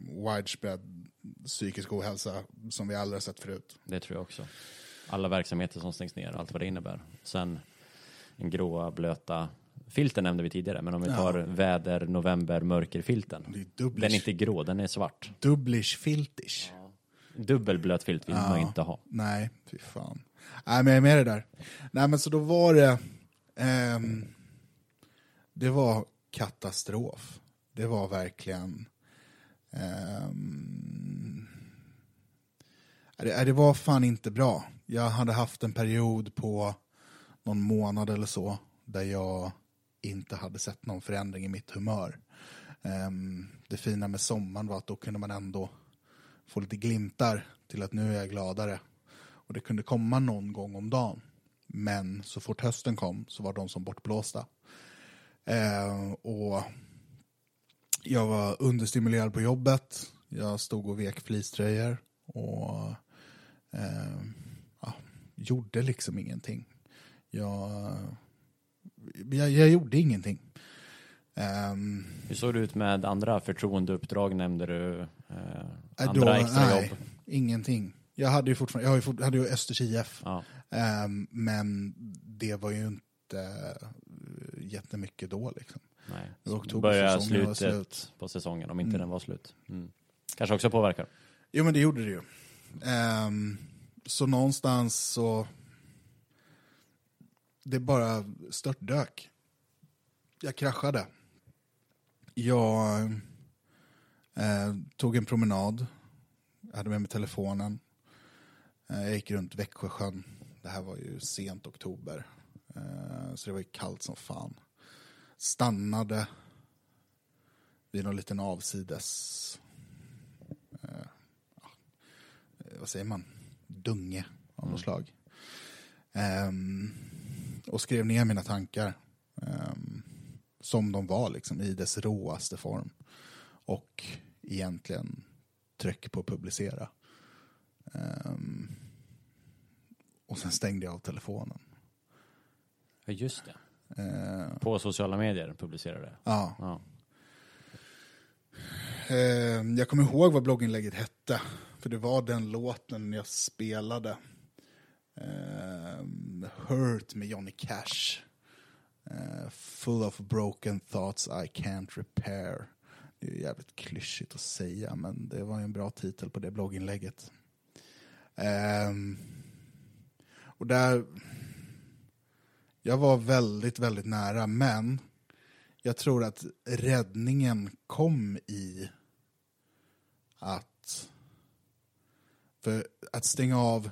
Speaker 1: widespread psykisk ohälsa som vi aldrig har sett förut.
Speaker 3: Det tror jag också. Alla verksamheter som stängs ner, allt vad det innebär. Sen den gråa, blöta filten nämnde vi tidigare, men om vi
Speaker 1: Ja.
Speaker 3: tar väder, november, mörkerfilten.
Speaker 1: Det är dubblish,
Speaker 3: Den är inte grå, den är svart.
Speaker 1: dubblish filtish.
Speaker 3: Dubbelblöt filt vill man inte ha.
Speaker 1: Nej, fy fan. Nej, men jag är med det där. Nej, men så då var det... ehm, det var katastrof. Det var verkligen... ehm, det, det var fan inte bra. Jag hade haft en period på någon månad eller så där jag inte hade sett någon förändring i mitt humör. Ehm, det fina med sommaren var att då kunde man ändå få lite glimtar till att nu är jag gladare. Och det kunde komma någon gång om dagen. Men så fort hösten kom så var de som bortblåsta. Ehm, och jag var understimulerad på jobbet. Jag stod och vek fleecetröjor. Och eh, gjorde liksom ingenting. Jag, jag, jag gjorde ingenting. Ehm,
Speaker 3: Hur såg det ut med andra förtroendeuppdrag nämnde du? Eh,
Speaker 1: Nej,
Speaker 3: andra
Speaker 1: då-
Speaker 3: extrajobb?
Speaker 1: nej, Ingenting. Jag hade ju fortfarande, jag har ju fort, hade ju Östers IF.
Speaker 3: Ja.
Speaker 1: Ehm, men det var ju inte uh, jättemycket då liksom.
Speaker 3: Nej.
Speaker 1: Det var
Speaker 3: slutet
Speaker 1: slut.
Speaker 3: på säsongen, om inte
Speaker 1: Mm.
Speaker 3: den var slut. Mm. Kanske också påverkar.
Speaker 1: Jo men det gjorde det ju. Ehm, så någonstans så... Det bara störtdök. Jag kraschade. Jag eh, tog en promenad. Jag hade med mig telefonen. Eh, jag gick runt Växjösjön. Det här var ju sent oktober. Eh, så det var ju kallt som fan. Stannade vid någon liten avsides eh, vad säger man, dunge av något slag. Ehm, och skrev ner mina tankar ehm, som de var liksom i dess råaste form. Och egentligen tryck på publicera. Ehm, och sen stängde jag av telefonen.
Speaker 3: Ja, just det.
Speaker 1: Ehm,
Speaker 3: På sociala medier publicerar det.
Speaker 1: ja.
Speaker 3: Ja.
Speaker 1: Ehm, jag kommer ihåg vad blogginlägget hette. För det var den låten jag spelade. Uh, Hurt med Johnny Cash. Uh, full of broken thoughts I can't repair. Det är ju jävligt klyschigt att säga, men det var ju en bra titel på det blogginlägget. Uh, och där... Jag var väldigt, väldigt nära, men jag tror att räddningen kom i att... För att stänga av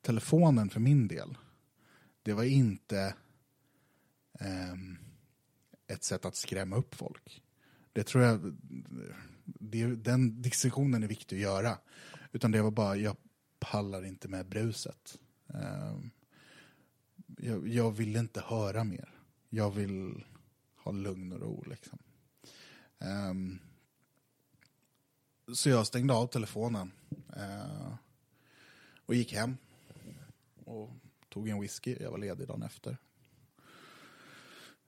Speaker 1: telefonen för min del, det var inte ehm, ett sätt att skrämma upp folk. Det tror jag, det, den diskussionen är viktig att göra. Utan det var bara, jag pallar inte med bruset. Ehm, jag, jag vill inte höra mer. Jag vill ha lugn och ro liksom. Ehm, så jag stängde av telefonen Uh, och gick hem och tog en whisky. Jag var ledig dagen efter.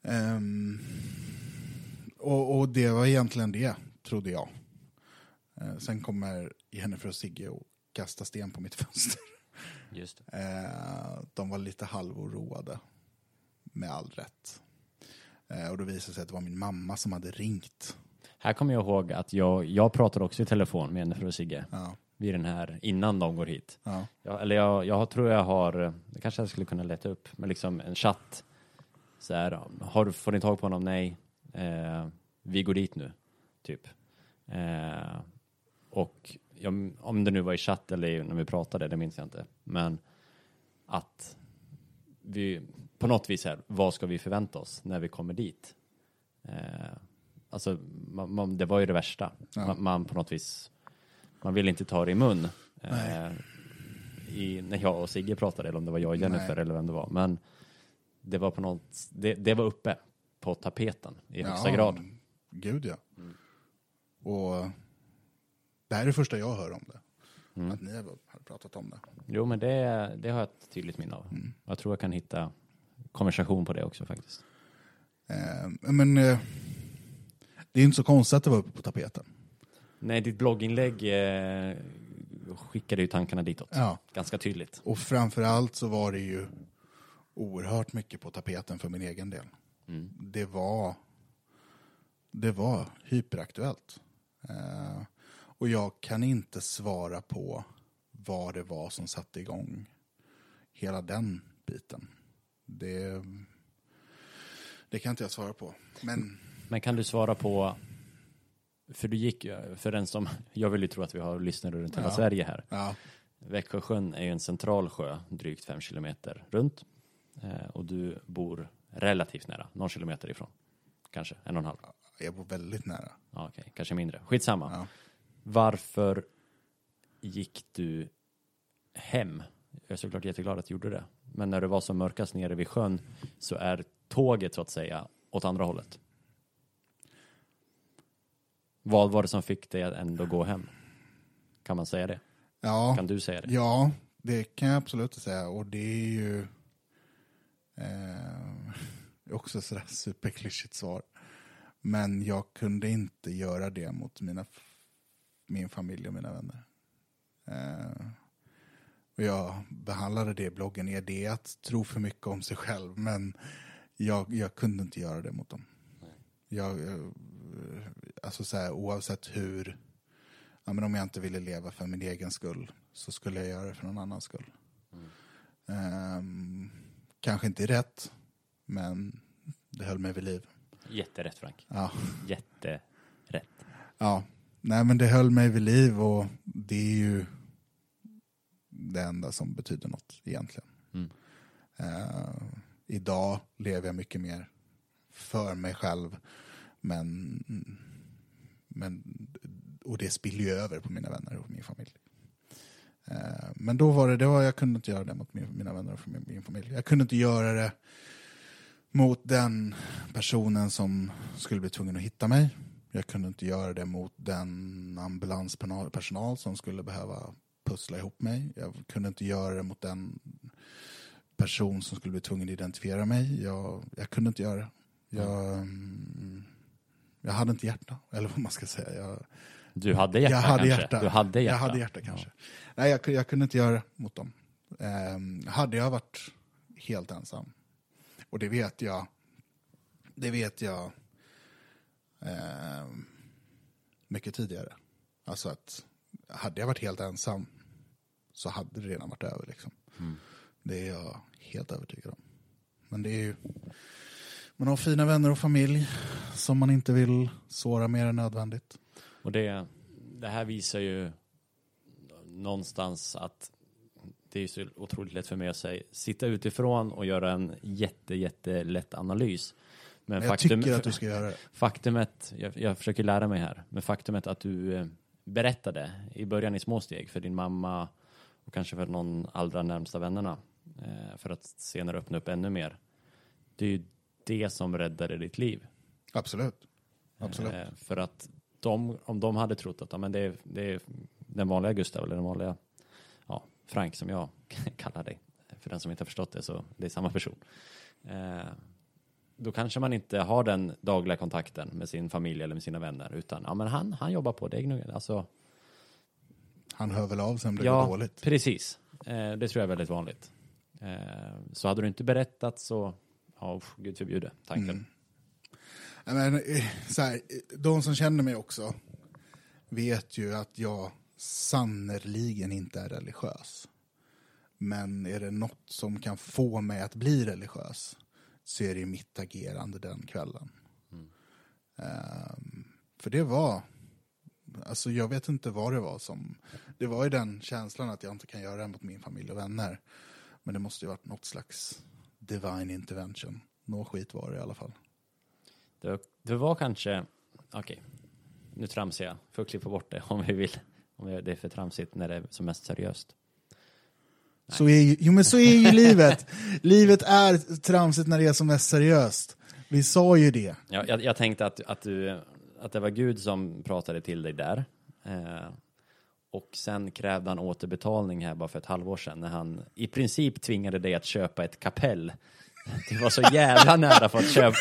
Speaker 1: Ehm, och, och det var egentligen det, trodde jag. Eh, sen kommer Jennifer och Sigge och kasta sten på mitt (laughs) fönster.
Speaker 3: Just.
Speaker 1: Eh, de var lite halvoroade, med all rätt. Eh, och då visade det sig att det var min mamma som hade ringt.
Speaker 3: Här kommer jag ihåg att jag, jag pratade också i telefon med Jennifer och Sigge
Speaker 1: Ja,
Speaker 3: vid den här, innan de går hit.
Speaker 1: ja,
Speaker 3: Jag, eller jag, jag tror jag har, det kanske jag skulle kunna leta upp, men liksom en chatt. Så här, har, får ni tag på honom? Nej. Eh, vi går dit nu, typ. Eh, och jag, om det nu var i chatt eller när vi pratade, det minns jag inte. Men att vi, på något vis här, vad ska vi förvänta oss när vi kommer dit? Eh, alltså, man, man, det var ju det värsta.
Speaker 1: Ja.
Speaker 3: Man, man på något vis, man vill inte ta det i mun. Eh, i, när jag och Sigge pratade, eller om det var jag och Jennifer
Speaker 1: Nej.
Speaker 3: eller vem det var. Men det var på något, det, det var uppe på tapeten i högsta grad.
Speaker 1: Gud ja. Och det här är det första jag hör om det.
Speaker 3: Mm.
Speaker 1: Att ni har har pratat om det.
Speaker 3: Jo, men det, det har jag ett tydligt minne av.
Speaker 1: Mm.
Speaker 3: Jag tror jag kan hitta konversation på det också faktiskt.
Speaker 1: Eh, men eh, det är inte så konstigt att det var uppe på tapeten.
Speaker 3: Nej, ditt blogginlägg eh, skickade ju tankarna ditåt.
Speaker 1: Ja.
Speaker 3: Ganska tydligt.
Speaker 1: Och framförallt så var det ju oerhört mycket på tapeten för min egen del.
Speaker 3: Mm.
Speaker 1: Det var det var hyperaktuellt. Eh, och jag kan inte svara på vad det var som satte igång hela den biten. Det, det kan inte jag svara på. Men
Speaker 3: Men kan du svara på, för du gick ju, för den som, jag vill ju tro att vi har lyssnare runt hela
Speaker 1: Ja.
Speaker 3: Sverige här.
Speaker 1: ja,
Speaker 3: Växjösjön är ju en central sjö, drygt fem kilometer runt. Eh, och du bor relativt nära, någon kilometer ifrån. Kanske, en och en halv.
Speaker 1: jag var väldigt nära.
Speaker 3: Ja, okej, kanske mindre. Skitsamma.
Speaker 1: Ja.
Speaker 3: Varför gick du hem? Jag är såklart jätteglad att du gjorde det. Men när det var som mörkast nere vid sjön så är tåget så att säga åt andra hållet. Vad var det som fick dig att ändå gå hem? Kan man säga det?
Speaker 1: Ja.
Speaker 3: Kan du säga det?
Speaker 1: Ja, det kan jag absolut säga. Och det är ju eh, (laughs) också sådär superklyschigt svar. Men jag kunde inte göra det mot mina, min familj och mina vänner. Eh, Och jag behandlade det i bloggen. Är det att tro för mycket om sig själv? Men jag, jag kunde inte göra det mot dem. Jag, eh, alltså så här, oavsett hur, ja, men om jag inte ville leva för min egen skull så skulle jag göra det för någon annans skull. Ehm, kanske inte rätt, men det höll mig vid liv.
Speaker 3: Jätterätt Frank.
Speaker 1: Ja.
Speaker 3: Jätterätt.
Speaker 1: Ja, nej men det höll mig vid liv och det är ju det enda som betyder något egentligen.
Speaker 3: Mm.
Speaker 1: Eh, idag lever jag mycket mer för mig själv, men, men och det spiller ju över på mina vänner och min familj. Eh, men då var det, det var, jag kunde inte göra det mot min, mina vänner och min, min familj. Jag kunde inte göra det mot den personen som skulle bli tvungen att hitta mig. Jag kunde inte göra det mot den ambulanspersonal som skulle behöva pussla ihop mig. Jag kunde inte göra det mot den person som skulle bli tvungen att identifiera mig. Jag, jag kunde inte göra det. Jag, mm, jag hade inte hjärta, eller vad man ska säga. Jag,
Speaker 3: Du hade hjärta
Speaker 1: jag hade
Speaker 3: kanske?
Speaker 1: hjärta.
Speaker 3: Du hade hjärta?
Speaker 1: Jag hade hjärta kanske. Nej, jag, jag kunde inte göra det mot dem. Ehm, hade jag varit helt ensam, och det vet jag, det vet jag ehm, mycket tidigare. Alltså att hade jag varit helt ensam så hade det redan varit över. Liksom. Det är jag helt övertygad om. Men det är ju, man har fina vänner och familj som man inte vill såra mer än nödvändigt.
Speaker 3: Och det, det här visar ju någonstans att det är så otroligt lätt för mig att säga, sitta utifrån och göra en jätte, jättelätt analys. Men,
Speaker 1: Men jag
Speaker 3: faktum,
Speaker 1: tycker att du ska göra det. (laughs)
Speaker 3: faktumet, jag, jag försöker lära mig här, men faktumet att du eh, berättade i början i små steg för din mamma och kanske för någon allra närmsta vännerna eh, för att senare öppna upp ännu mer. Det är ju det som räddade ditt liv.
Speaker 1: Absolut. Absolut.
Speaker 3: Eh, för att de, om de hade trott att ja, men det, är, det är den vanliga Gustav eller den vanliga ja, Frank som jag (laughs) kallar dig. För den som inte har förstått det så det är samma person. Eh, då kanske man inte har den dagliga kontakten med sin familj eller med sina vänner utan ja, men han, han jobbar på det. Alltså,
Speaker 1: Han hör väl av sig om det går
Speaker 3: ja,
Speaker 1: dåligt.
Speaker 3: precis. Eh, det tror jag är väldigt vanligt. Eh, så hade du inte berättat så, ja, gud förbjude tanken.
Speaker 1: Mm. Men, eh, så här, eh, de som känner mig också vet ju att jag sannerligen inte är religiös. Men är det något som kan få mig att bli religiös så är det mitt agerande den kvällen. Ehm, för det var, alltså jag vet inte vad det var som, det var ju den känslan att jag inte kan göra det mot min familj och vänner. Men det måste ju varit något slags divine intervention. Nå skit var det i alla fall.
Speaker 3: Det, det var kanske, okej, nu tramsar jag, får klippa bort det (laughs) om vi vill. Om det är för tramsigt när det är som mest seriöst.
Speaker 1: Så är ju, jo men så är ju livet. (laughs) livet är tramsigt när det är som mest seriöst. Vi sa ju det.
Speaker 3: Ja, jag, jag tänkte att, att, du, att det var Gud som pratade till dig där. Eh, och sen krävde han återbetalning här bara för ett halvår sedan när han i princip tvingade dig att köpa ett kapell. Du var så jävla nära för att köpa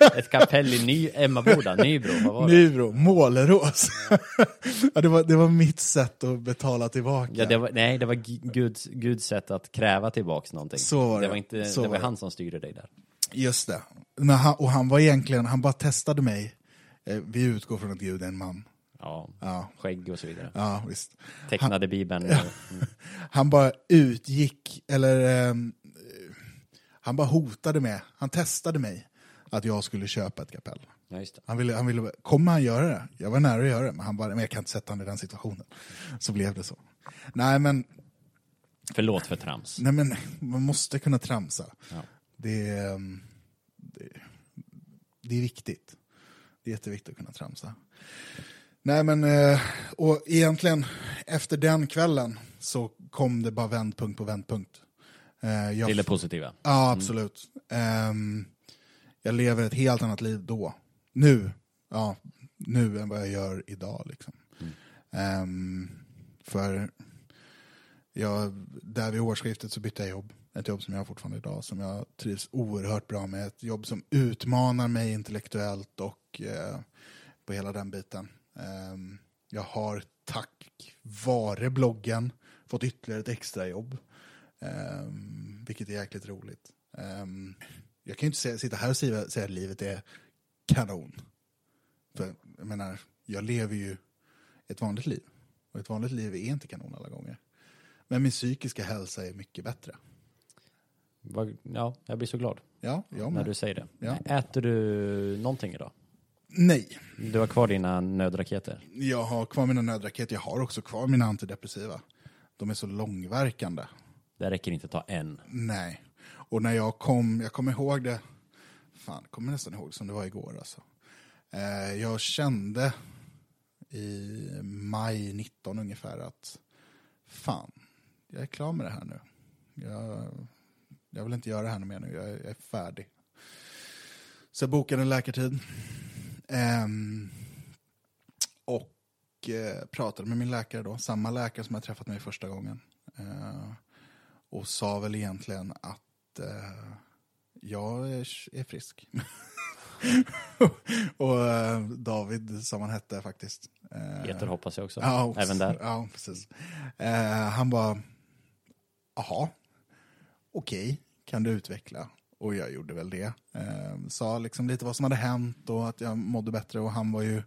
Speaker 3: ett, ett kapell i Ny, Emmaboda, Nybro. Vad var det?
Speaker 1: Nybro, Målerås. (laughs) ja, det, var, det var mitt sätt att betala tillbaka.
Speaker 3: Ja, det var, nej, det var Guds, Guds sätt att kräva tillbaks någonting.
Speaker 1: Så var det.
Speaker 3: det var, inte,
Speaker 1: Så
Speaker 3: det
Speaker 1: var
Speaker 3: var han som styrde dig där.
Speaker 1: Just det. Men han, och han var egentligen, han bara testade mig. Eh, vi utgår från att Gud är en man.
Speaker 3: Ja,
Speaker 1: Ja,
Speaker 3: skägg och så vidare.
Speaker 1: ja visst.
Speaker 3: Tecknade Bibeln. Mm. (laughs)
Speaker 1: Han bara utgick, eller ehm, han bara hotade med, han testade mig att jag skulle köpa ett kapell.
Speaker 3: Ja.
Speaker 1: Han ville, han ville, kommer han göra det? Jag var nära att göra det, men han bara, men jag kan inte sätta honom i den situationen. Så blev det så. Nej men,
Speaker 3: Förlåt för trams.
Speaker 1: nej, men man måste kunna tramsa.
Speaker 3: Ja.
Speaker 1: Det, ehm, det, det är viktigt. Det är jätteviktigt att kunna tramsa. Nej men, eh, och egentligen efter den kvällen så kom det bara vändpunkt på vändpunkt. Eh, jag
Speaker 3: Till det positiva.
Speaker 1: Ja, absolut. Ehm, jag lever ett helt annat liv då. Nu. Ja, nu än vad jag gör idag. Liksom. Ehm, för jag, där vid årsskiftet så bytte jag jobb. Ett jobb som jag har fortfarande idag, som jag trivs oerhört bra med. Ett jobb som utmanar mig intellektuellt och eh, på hela den biten. Ehm, jag har tack vare bloggen fått ytterligare ett extra jobb. Um, vilket är jäkligt roligt. Um, jag kan ju inte sitta här och säga, säga att livet är kanon. För jag menar, jag lever ju ett vanligt liv. Och ett vanligt liv är inte kanon alla gånger. Men min psykiska hälsa är mycket bättre.
Speaker 3: Ja, jag blir så glad
Speaker 1: Ja, jag
Speaker 3: när
Speaker 1: med.
Speaker 3: du säger det.
Speaker 1: Ja.
Speaker 3: Äter du någonting idag?
Speaker 1: Nej,
Speaker 3: Du har kvar dina nödraketer?
Speaker 1: jag har kvar mina nödraketer. Jag har också kvar mina antidepressiva. De är så långverkande.
Speaker 3: Det räcker inte att ta en.
Speaker 1: Nej. Och när jag kom, jag kommer ihåg det, fan, jag kommer nästan ihåg som det var igår alltså. Eh, jag kände i maj 19 ungefär att fan, jag är klar med det här nu. Jag, jag vill inte göra det här mer nu, jag är, jag är färdig. Så jag bokade en läkartid. Ehm, och eh, pratade med min läkare då, samma läkare som jag träffat mig första gången. Eh, och sa väl egentligen att eh, jag är, frisk. (laughs) och David, som han hette faktiskt.
Speaker 3: Peter hoppas jag också.
Speaker 1: ja,
Speaker 3: Även där.
Speaker 1: Ja, precis. Han bara, jaha, okej, kan du utveckla? Och jag gjorde väl det. Eh, sa liksom lite vad som hade hänt och att jag mådde bättre. Och han var ju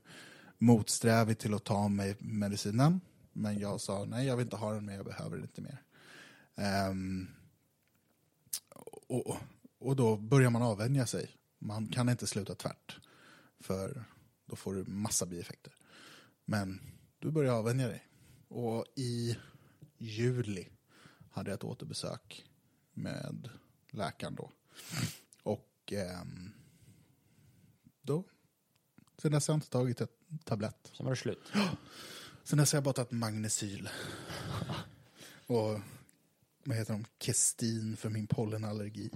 Speaker 1: motsträvig till att ta mig medicinen. Men jag sa, nej jag vill inte ha den, men jag behöver det inte mer. Ehm, och, och då börjar man avvänja sig. Man kan inte sluta tvärt. För då får du massa bieffekter. Men du börjar avvänja dig. Och i juli hade jag ett återbesök med läkaren då. Och ehm, då, sen dess har jag inte tagit ett tablett.
Speaker 3: Sen var det slut. (gasps)
Speaker 1: Sen dess har jag bara tagit Magnesyl. (laughs) Och vad heter de? Kestin för min pollenallergi.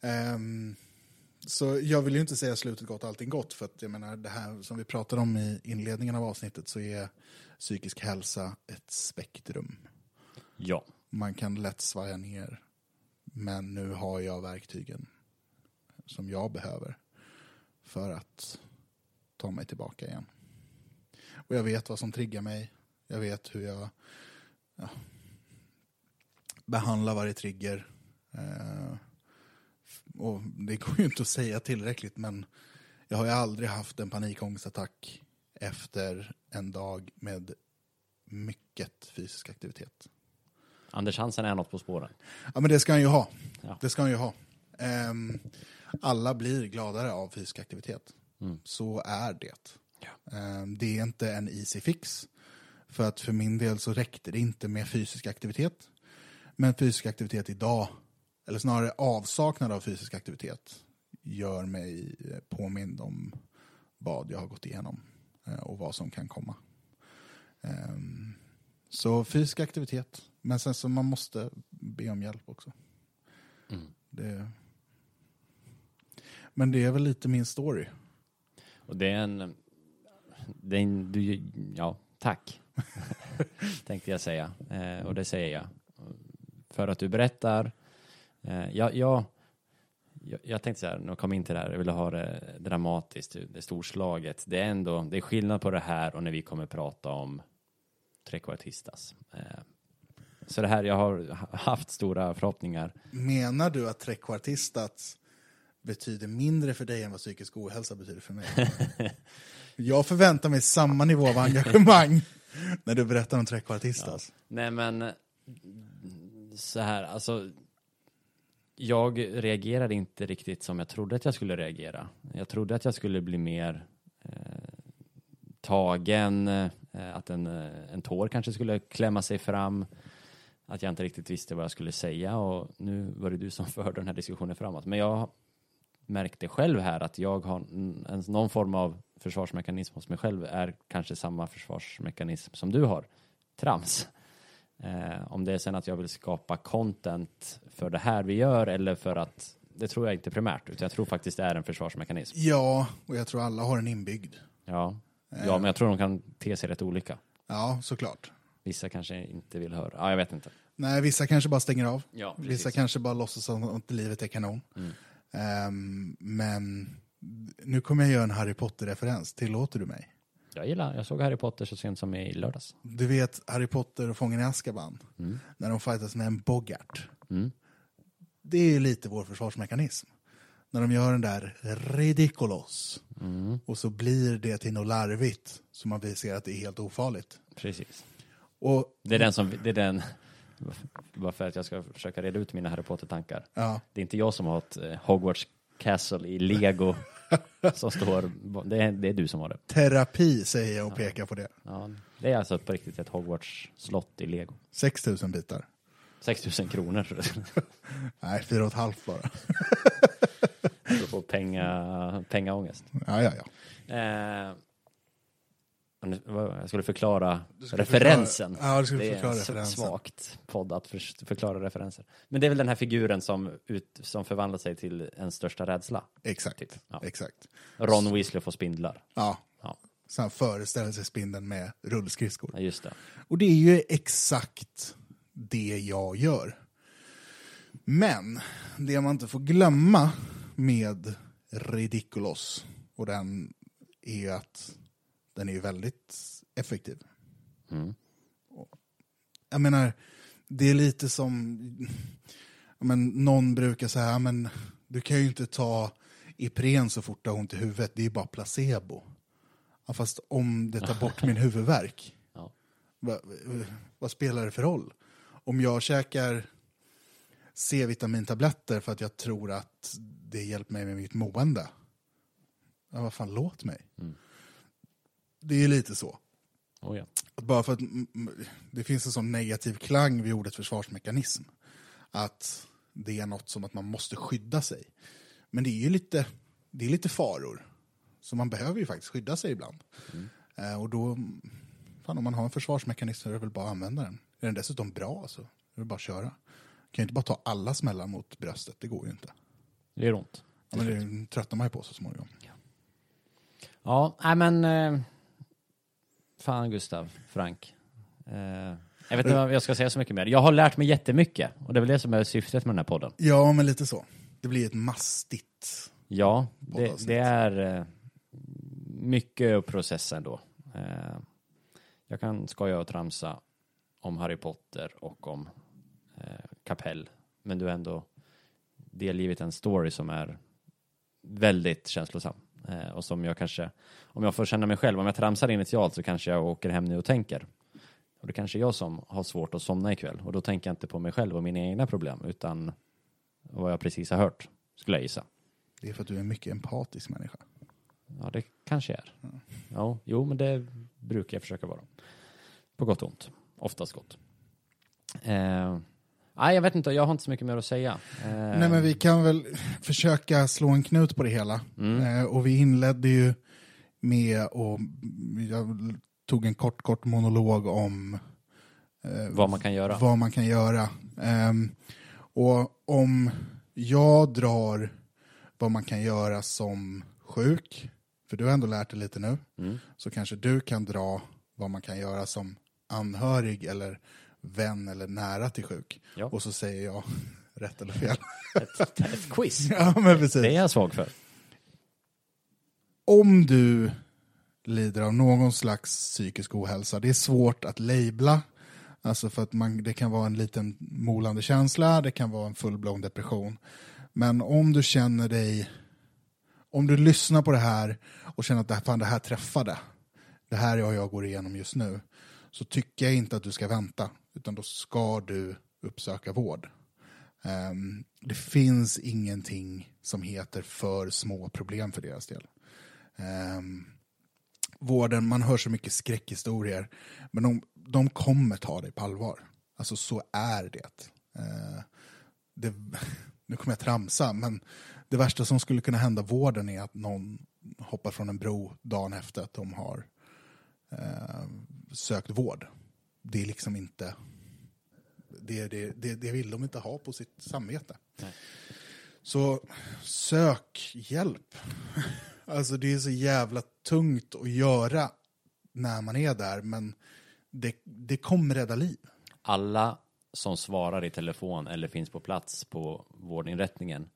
Speaker 1: Ehm, så jag vill ju inte säga slutet gott, allting gott. För att jag menar, det här som vi pratade om i inledningen av avsnittet så är psykisk hälsa ett spektrum.
Speaker 3: Ja.
Speaker 1: Man kan lätt svaja ner. Men nu har jag verktygen som jag behöver för att ta mig tillbaka igen. Och jag vet vad som triggar mig. Jag vet hur jag ja, behandlar varje trigger. Eh, och det går ju inte att säga tillräckligt men jag har ju aldrig haft en panikångestattack efter en dag med mycket fysisk aktivitet.
Speaker 3: Anders Hansen är något på spåren.
Speaker 1: Ja men det ska han ju ha.
Speaker 3: Ja.
Speaker 1: Det ska han ju ha. Ehm, alla blir gladare av fysisk aktivitet.
Speaker 3: Mm.
Speaker 1: Så är det.
Speaker 3: Ja.
Speaker 1: Ehm, det är inte en easy fix. För att för min del så räckte det inte med fysisk aktivitet. Men fysisk aktivitet idag, eller snarare avsaknad av fysisk aktivitet, gör mig påmind om vad jag har gått igenom eh, och vad som kan komma. Ehm, så fysisk aktivitet, men sen så man måste be om hjälp också.
Speaker 3: Mm.
Speaker 1: Det... Men det är väl lite min story.
Speaker 3: Och det är en... Det är en du, ja, tack. (laughs) Tänkte jag säga. Eh, och det säger jag. För att du berättar. Eh, jag, jag, jag, tänkte så här, när jag kom in till det här, jag ville ha det dramatiskt, det storslaget. Det är ändå, det är skillnad på det här och när vi kommer prata om trekvartistas. Eh, så det här, jag har haft stora förhoppningar.
Speaker 1: Menar du att trekvartistat betyder mindre för dig än vad psykisk ohälsa betyder för mig? (laughs) jag förväntar mig samma nivå av engagemang (laughs) när du berättar om trekvartistas.
Speaker 3: Nej men så här, alltså jag reagerade inte riktigt som jag trodde att jag skulle reagera. Jag trodde att jag skulle bli mer eh, tagen, eh, att en, eh, en tår kanske skulle klämma sig fram, att jag inte riktigt visste vad jag skulle säga och nu var det du som (laughs) förde den här diskussionen framåt. Men jag märkte själv här att jag har en, någon form av försvarsmekanism hos mig själv är kanske samma försvarsmekanism som du har. Trams. Eh, om det är sen att jag vill skapa content för det här vi gör eller för att det tror jag inte primärt, utan jag tror faktiskt det är en försvarsmekanism.
Speaker 1: Ja, och jag tror alla har en inbyggd.
Speaker 3: Ja, ja men jag tror de kan te sig rätt olika.
Speaker 1: Ja, såklart.
Speaker 3: Vissa kanske inte vill höra. Ja, jag vet inte.
Speaker 1: Nej, vissa kanske bara stänger av.
Speaker 3: Ja,
Speaker 1: Vissa kanske bara låtsas att livet är kanon.
Speaker 3: Mm.
Speaker 1: Ehm, men nu kommer jag göra en Harry Potter-referens. Tillåter du mig?
Speaker 3: Jag gillar, jag såg Harry Potter så sent som i lördags.
Speaker 1: Du vet Harry Potter och Fången i Azkaban,
Speaker 3: Mm.
Speaker 1: när de fightas med en Bogart.
Speaker 3: Mm.
Speaker 1: Det är ju lite vår försvarsmekanism. När de gör den där ridiculos
Speaker 3: Mm.
Speaker 1: och så blir det till något larvigt som man ser att det är helt ofarligt.
Speaker 3: Precis.
Speaker 1: Och
Speaker 3: Det är den som, det är den, bara för att jag ska försöka reda ut mina Harry Potter-tankar.
Speaker 1: ja,
Speaker 3: Det är inte jag som har ett eh, Hogwarts Castle i lego (laughs) som står, det är, det är du som har det.
Speaker 1: terapi säger jag och pekar på det.
Speaker 3: Ja, det är alltså på riktigt ett Hogwarts slott i lego.
Speaker 1: 6000 bitar.
Speaker 3: 6000 kronor (laughs)
Speaker 1: Nej, fyra och ett halvt bara.
Speaker 3: för att få penga, pengaångest.
Speaker 1: Ja, ja, ja.
Speaker 3: Eh, jag skulle förklara
Speaker 1: skulle
Speaker 3: referensen.
Speaker 1: förklara- ja, du skulle
Speaker 3: det är
Speaker 1: förklara
Speaker 3: så
Speaker 1: referensen.
Speaker 3: svagt podd att för, förklara referenser. Men det är väl den här figuren som, ut, som förvandlar sig till en största rädsla.
Speaker 1: Exakt.
Speaker 3: Typ, ja.
Speaker 1: Exakt.
Speaker 3: Ron Weasley får spindlar.
Speaker 1: Ja.
Speaker 3: Ja,
Speaker 1: Så han föreställer sig spindeln med rullskridskor.
Speaker 3: ja, just det.
Speaker 1: Och det är ju exakt det jag gör. Men det man inte får glömma med Ridiculous och den är att den är ju väldigt effektiv.
Speaker 3: Mm.
Speaker 1: Jag menar, det är lite som, men någon brukar säga, men du kan ju inte ta Ipren så fort du har ont i huvudet, det är ju bara placebo. Ja, fast om det tar bort min (laughs) huvudvärk,
Speaker 3: Ja.
Speaker 1: vad, vad spelar det för roll? Om jag käkar C-vitamintabletter för att jag tror att det hjälper mig med mitt mående, ja, vad fan, låt mig.
Speaker 3: Mm.
Speaker 1: Det är ju lite så.
Speaker 3: Oh, ja.
Speaker 1: Bara för att mm, mm, det finns en sån negativ klang vid ordet försvarsmekanism. Att det är något som att man måste skydda sig. Men det är ju lite, det är lite faror. Så man behöver ju faktiskt skydda sig ibland. Eh, och då, mm, fan om man har en försvarsmekanism så är det väl bara att använda den. Är den dessutom bra så är det bara att köra. kan ju inte bara ta alla smällar mot bröstet, det går ju inte.
Speaker 3: Det gör ont.
Speaker 1: Ja, men det tröttnar man ju på så småningom.
Speaker 3: Ja, nej men... Eh, fan Gustav, Frank. Eh, jag vet inte vad jag ska säga så mycket mer. Jag har lärt mig jättemycket. Och det är väl det som är syftet med den här podden.
Speaker 1: Ja, men lite så. Det blir ett mastigt.
Speaker 3: Ja, det, det är eh, mycket att processa ändå. Eh, jag kan skoja och tramsa om Harry Potter och om eh, Kapell. Men du har ändå delgivit en story som är väldigt känslosam. Eh, och som jag kanske, om jag får känna mig själv, om jag tramsar initialt så kanske jag åker hem nu och tänker. Och det kanske är jag som har svårt att somna ikväll. Och då tänker jag inte på mig själv och mina egna problem, utan vad jag precis har hört, skulle jag gissa.
Speaker 1: Det är för att du är en mycket empatisk människa.
Speaker 3: Ja, det kanske är. Ja, jo, men det brukar jag försöka vara. På gott och ont. Oftast gott. Eh, nej, jag vet inte. Jag har inte så mycket mer att säga. Eh,
Speaker 1: Nej, men vi kan väl försöka slå en knut på det hela.
Speaker 3: Mm.
Speaker 1: Eh, och vi inledde ju med och jag tog en kort, kort monolog om eh,
Speaker 3: Vad man kan göra.
Speaker 1: vad man kan göra. Ehm, och om jag drar vad man kan göra som sjuk, för du har ändå lärt dig lite nu,
Speaker 3: Mm.
Speaker 1: så kanske du kan dra vad man kan göra som anhörig eller vän eller nära till sjuk.
Speaker 3: Ja.
Speaker 1: Och så säger jag (laughs) rätt eller fel.
Speaker 3: Ett, ett quiz. (laughs)
Speaker 1: ja, men precis.
Speaker 3: Det är jag svag för.
Speaker 1: om du lider av någon slags psykisk ohälsa, det är svårt att labla. Alltså för att man, det kan vara en liten molande känsla, det kan vara en full-blown depression. Men om du känner dig, om du lyssnar på det här och känner att det här, fan, det här träffade, det här är vad jag går igenom just nu, så tycker jag inte att du ska vänta, utan då ska du uppsöka vård. Um, det finns ingenting som heter för små problem för deras del. Um, vården, man hör så mycket skräckhistorier, men de, de kommer ta dig på allvar. Alltså så är det. Uh, det. (laughs) Nu kommer jag tramsa, men det värsta som skulle kunna hända vården är att någon hoppar från en bro dagen efter att de har uh, sökt vård. Det är liksom inte... Det, det, det, det vill de inte ha på sitt samvete.
Speaker 3: Nej.
Speaker 1: Så sök hjälp. (laughs) Alltså det är så jävla tungt att göra när man är där, men det, det kommer rädda liv.
Speaker 3: Alla som svarar i telefon eller finns på plats på vårdinrättningen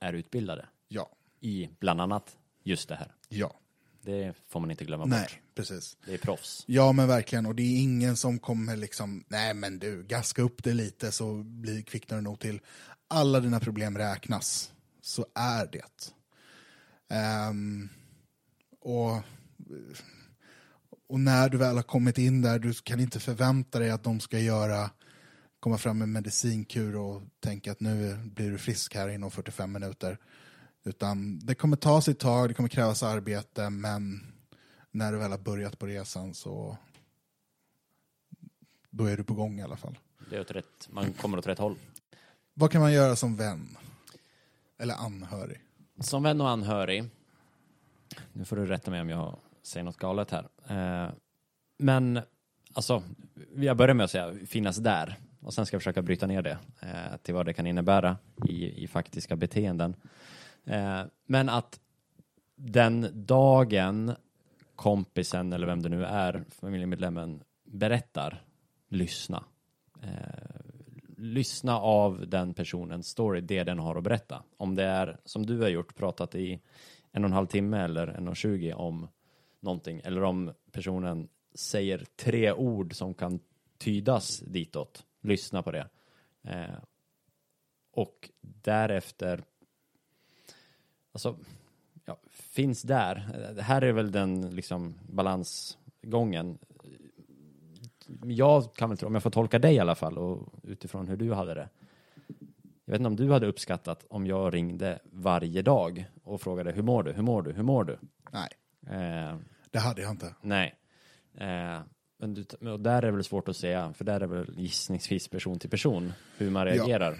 Speaker 3: är utbildade
Speaker 1: Ja,
Speaker 3: i bland annat just det här.
Speaker 1: ja.
Speaker 3: Det får man inte glömma
Speaker 1: Nej,
Speaker 3: bort.
Speaker 1: precis.
Speaker 3: Det är proffs.
Speaker 1: Ja men verkligen, och det är ingen som kommer liksom, nej men du, gaska upp det lite så blir, kvicknar det nog till. Alla dina problem räknas. Så är det. Ehm, och, och när du väl har kommit in där, du kan inte förvänta dig att de ska göra, komma fram med medicinkur och tänka att nu blir du frisk här inom 45 minuter. Utan det kommer ta sitt tag, det kommer krävas arbete, men när du väl har börjat på resan så då är du på gång i alla fall.
Speaker 3: Det är åt rätt, man kommer åt rätt håll.
Speaker 1: Vad kan man göra som vän? Eller anhörig?
Speaker 3: Som vän och anhörig, nu får du rätta mig om jag säger något galet här. Eh, men, alltså, jag börjar med att säga finnas där. Och sen ska jag försöka bryta ner det eh, till vad det kan innebära i, i faktiska beteenden. Eh, men att den dagen kompisen eller vem det nu är, familjemedlemmen, berättar, lyssna. Eh, lyssna av den personens story, det den har att berätta. Om det är som du har gjort, pratat i en och en halv timme eller en och tjugo om någonting, eller om personen säger tre ord som kan tydas ditåt, lyssna på det. Eh, och därefter, alltså, ja, finns där. Det här är väl den liksom balansgången. Jag kan väl tro, om jag får tolka dig i alla fall och utifrån hur du hade det. Jag vet inte om du hade uppskattat om jag ringde varje dag och frågade hur mår du, hur mår du, hur mår du?
Speaker 1: Nej,
Speaker 3: Eh,
Speaker 1: det hade jag inte.
Speaker 3: nej. Eh, men du, och där är det väl svårt att säga, för där är väl gissningsvis person till person hur man
Speaker 1: Ja.
Speaker 3: reagerar.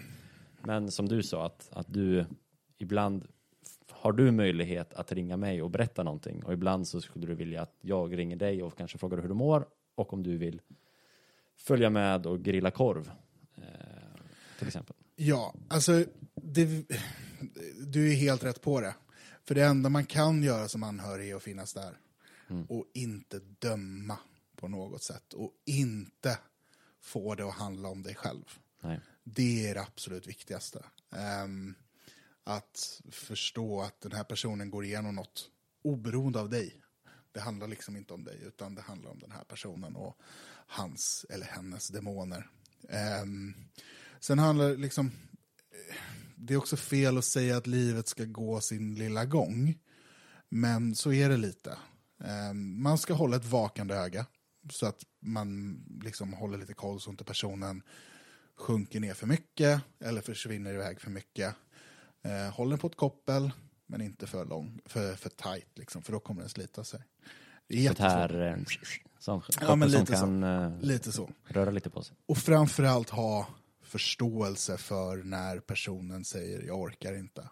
Speaker 3: Men som du sa, att, att du ibland har du möjlighet att ringa mig och berätta någonting och ibland så skulle du vilja att jag ringer dig och kanske frågar hur du mår och om du vill följa med och grilla korv eh, till exempel.
Speaker 1: Ja, alltså det, du är helt rätt på det. För det enda man kan göra som anhörig är att finnas där. Och inte döma på något sätt. Och inte få det att handla om dig själv.
Speaker 3: Nej.
Speaker 1: Det är det absolut viktigaste. Ehm, att förstå att den här personen går igenom något oberoende av dig. Det handlar liksom inte om dig, utan det handlar om den här personen och hans eller hennes demoner. Um, sen handlar det liksom... Eh, det är också fel att säga att livet ska gå sin lilla gång. Men så är det lite. Um, man ska hålla ett vakande öga. Så att man liksom håller lite koll så inte personen sjunker ner för mycket eller försvinner iväg för mycket. Eh, håll den på ett koppel, men inte för lång, för, för tight, liksom, för då kommer den slita sig. Det är
Speaker 3: här eh, som,
Speaker 1: Ja, men
Speaker 3: som
Speaker 1: lite så.
Speaker 3: kan eh,
Speaker 1: Lite så.
Speaker 3: röra lite på sig.
Speaker 1: Och framförallt ha förståelse för när personen säger jag orkar inte.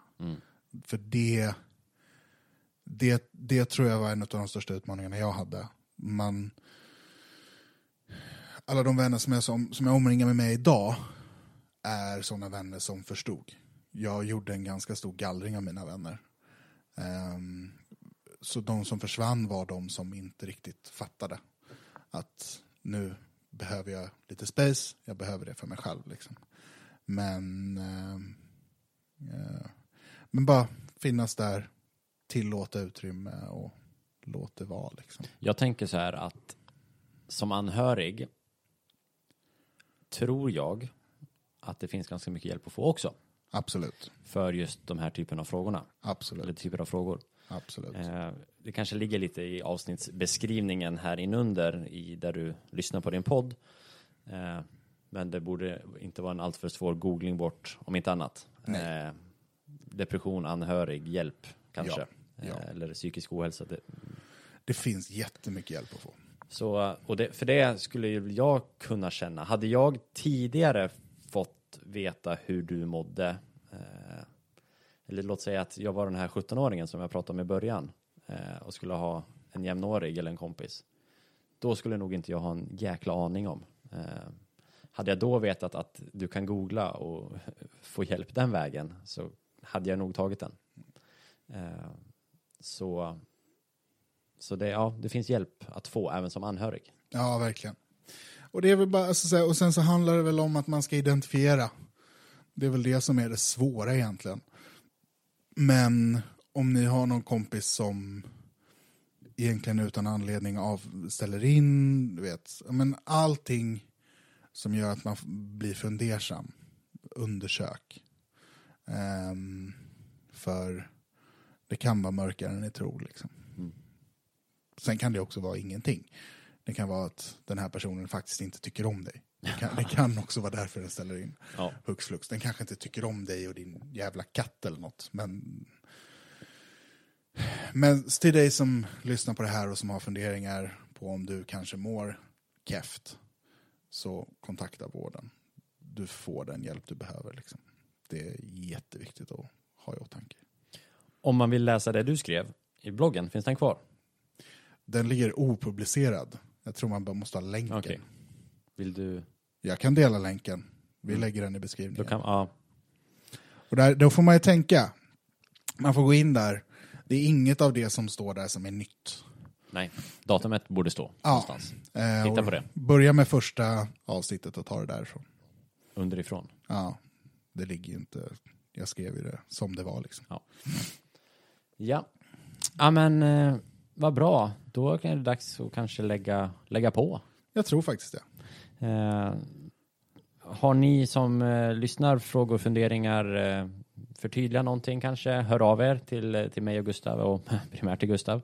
Speaker 1: För det, det, det tror jag var en av de största utmaningarna jag hade. Man, alla de vänner som jag, som, som jag omringar mig med idag är sådana vänner som förstod. Jag gjorde en ganska stor gallring av mina vänner. Um, så de som försvann var de som inte riktigt fattade att nu behöver jag lite space, jag behöver det för mig själv. Liksom. Men, uh, uh, men bara finnas där, tillåta utrymme och låt det vara. Liksom.
Speaker 3: Jag tänker så här att som anhörig tror jag att det finns ganska mycket hjälp att få också
Speaker 1: Absolut,
Speaker 3: för just de här typen av frågorna. Eller
Speaker 1: absolut,
Speaker 3: typer av frågor.
Speaker 1: absolut.
Speaker 3: Eh, det kanske ligger lite i avsnittsbeskrivningen här inunder i där du lyssnar på din podd. Eh, men det borde inte vara en alltför svår googling bort om inte annat. Eh, depression, anhörig, hjälp kanske.
Speaker 1: Ja, ja.
Speaker 3: Eh, eller psykisk ohälsa. Det,
Speaker 1: Det finns jättemycket hjälp att få.
Speaker 3: Så, och det, för det skulle jag kunna känna. Hade jag tidigare fått veta hur du mådde, eh, eller låt säga att jag var den här 17-åringen som jag pratade om i början eh, och skulle ha en jämnårig eller en kompis, då skulle nog inte jag ha en jäkla aning om. Eh, hade jag då vetat att du kan googla och (laughs) få hjälp den vägen så hade jag nog tagit den. Eh, så så det, ja, det finns hjälp att få även som anhörig.
Speaker 1: Ja, verkligen. Och, det är väl bara, alltså, och sen så handlar det väl om att man ska identifiera. Det är väl det som är det svåra egentligen. Men om ni har någon kompis som egentligen utan anledning av ställer in, du vet. Men allting som gör att man blir fundersam, undersök. Ehm, för det kan vara mörkare än ni tror. Liksom. Sen kan det också vara ingenting. Det kan vara att den här personen faktiskt inte tycker om dig. Det kan, det kan också vara därför den ställer in
Speaker 3: Ja.
Speaker 1: hux flux. Den kanske inte tycker om dig och din jävla katt eller något. Men, men till dig som lyssnar på det här och som har funderingar på om du kanske mår keft så kontakta vården. Du får den hjälp du behöver. Liksom. Det är jätteviktigt att ha i åtanke.
Speaker 3: Om man vill läsa det du skrev i bloggen, finns den kvar?
Speaker 1: Den ligger opublicerad. Jag tror man bara måste ha länken.
Speaker 3: Okej. Vill du?
Speaker 1: Jag kan dela länken. Vi
Speaker 3: Mm.
Speaker 1: lägger den i
Speaker 3: Då
Speaker 1: beskrivningen.
Speaker 3: kan, ja,
Speaker 1: Och där, då får man ju tänka. Man får gå in där. Det är inget av det som står där som är nytt.
Speaker 3: nej, datumet borde stå
Speaker 1: Ja.
Speaker 3: någonstans.
Speaker 1: Eh,
Speaker 3: Titta
Speaker 1: och
Speaker 3: på det.
Speaker 1: Börja med första avsnittet och ta det därifrån.
Speaker 3: Underifrån.
Speaker 1: Ja, det ligger ju inte... Jag skrev ju det som det var liksom.
Speaker 3: Ja. Ja men, eh, vad bra. Då är det dags att kanske lägga, lägga på.
Speaker 1: Jag tror faktiskt det.
Speaker 3: Eh, har ni som eh, lyssnar frågor, funderingar, eh, förtydliga någonting kanske, hör av er till, eh, till mig och Gustav och (laughs) primärt till Gustav.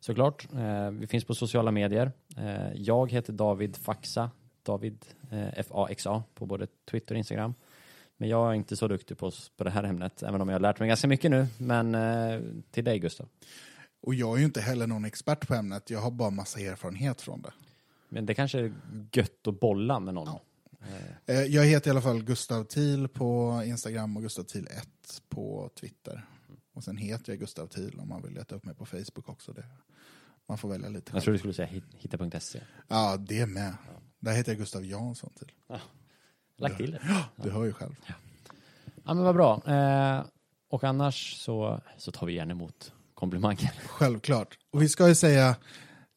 Speaker 3: Såklart. Eh, vi finns på sociala medier. Eh, jag heter David Faxa, David eh, F-A-X-A på både Twitter och Instagram. Men jag är inte så duktig på, på det här ämnet, även om jag har lärt mig ganska mycket nu. Men till dig Gustav.
Speaker 1: Och jag är ju inte heller någon expert på ämnet. Jag har bara massa erfarenhet från det.
Speaker 3: Men det kanske är gött att bolla med någon.
Speaker 1: Eh, Jag heter i alla fall Gustav Thiel på Instagram och Gustav Thiel 1 på Twitter. Och sen heter jag Gustav Thiel om man vill leta upp mig på Facebook också. Det, man får välja lite
Speaker 3: Jag tror du skulle säga hit- hitta.se.
Speaker 1: Ja, det med. Där heter jag Gustav Jansson till.
Speaker 3: Lagt till det.
Speaker 1: Du hör ju själv.
Speaker 3: Ja men vad bra. Eh, och annars så, så tar vi gärna emot komplimanger.
Speaker 1: Självklart. Och vi ska ju säga,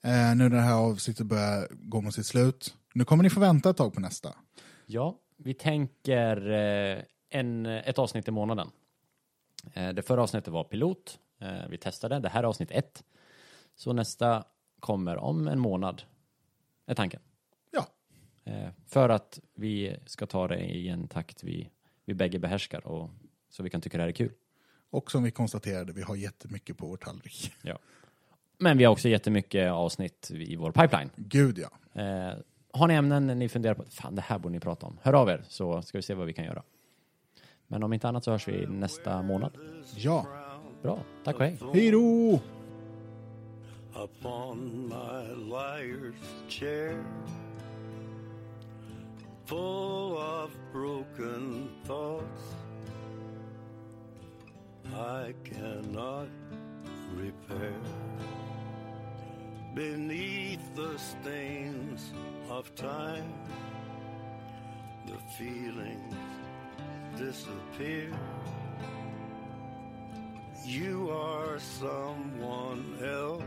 Speaker 1: eh, nu när det här avsnittet börjar gå mot sitt slut, nu kommer ni få vänta ett tag på nästa.
Speaker 3: Ja, vi tänker eh, en, ett avsnitt i månaden. Eh, det förra avsnittet var pilot. Eh, vi testade. Det här är avsnitt ett. Så nästa kommer om en månad, är tanken.
Speaker 1: Ja,
Speaker 3: Eh, för att vi ska ta det i en takt vi, vi bägge behärskar och så vi kan tycka det här är kul.
Speaker 1: Och som vi konstaterade, vi har jättemycket på vår tallrik.
Speaker 3: Ja. Men vi har också jättemycket avsnitt i vår pipeline.
Speaker 1: Gud ja.
Speaker 3: Eh, har ni ämnen ni funderar på, fan det här borde ni prata om, hör av er så ska vi se vad vi kan göra. Men om inte annat så hörs vi nästa månad.
Speaker 1: Ja.
Speaker 3: Bra, tack och hej.
Speaker 1: Hej då!
Speaker 4: upon my liar's chair, full of broken thoughts I cannot repair. Beneath the stains of time, the feelings disappear. You are someone else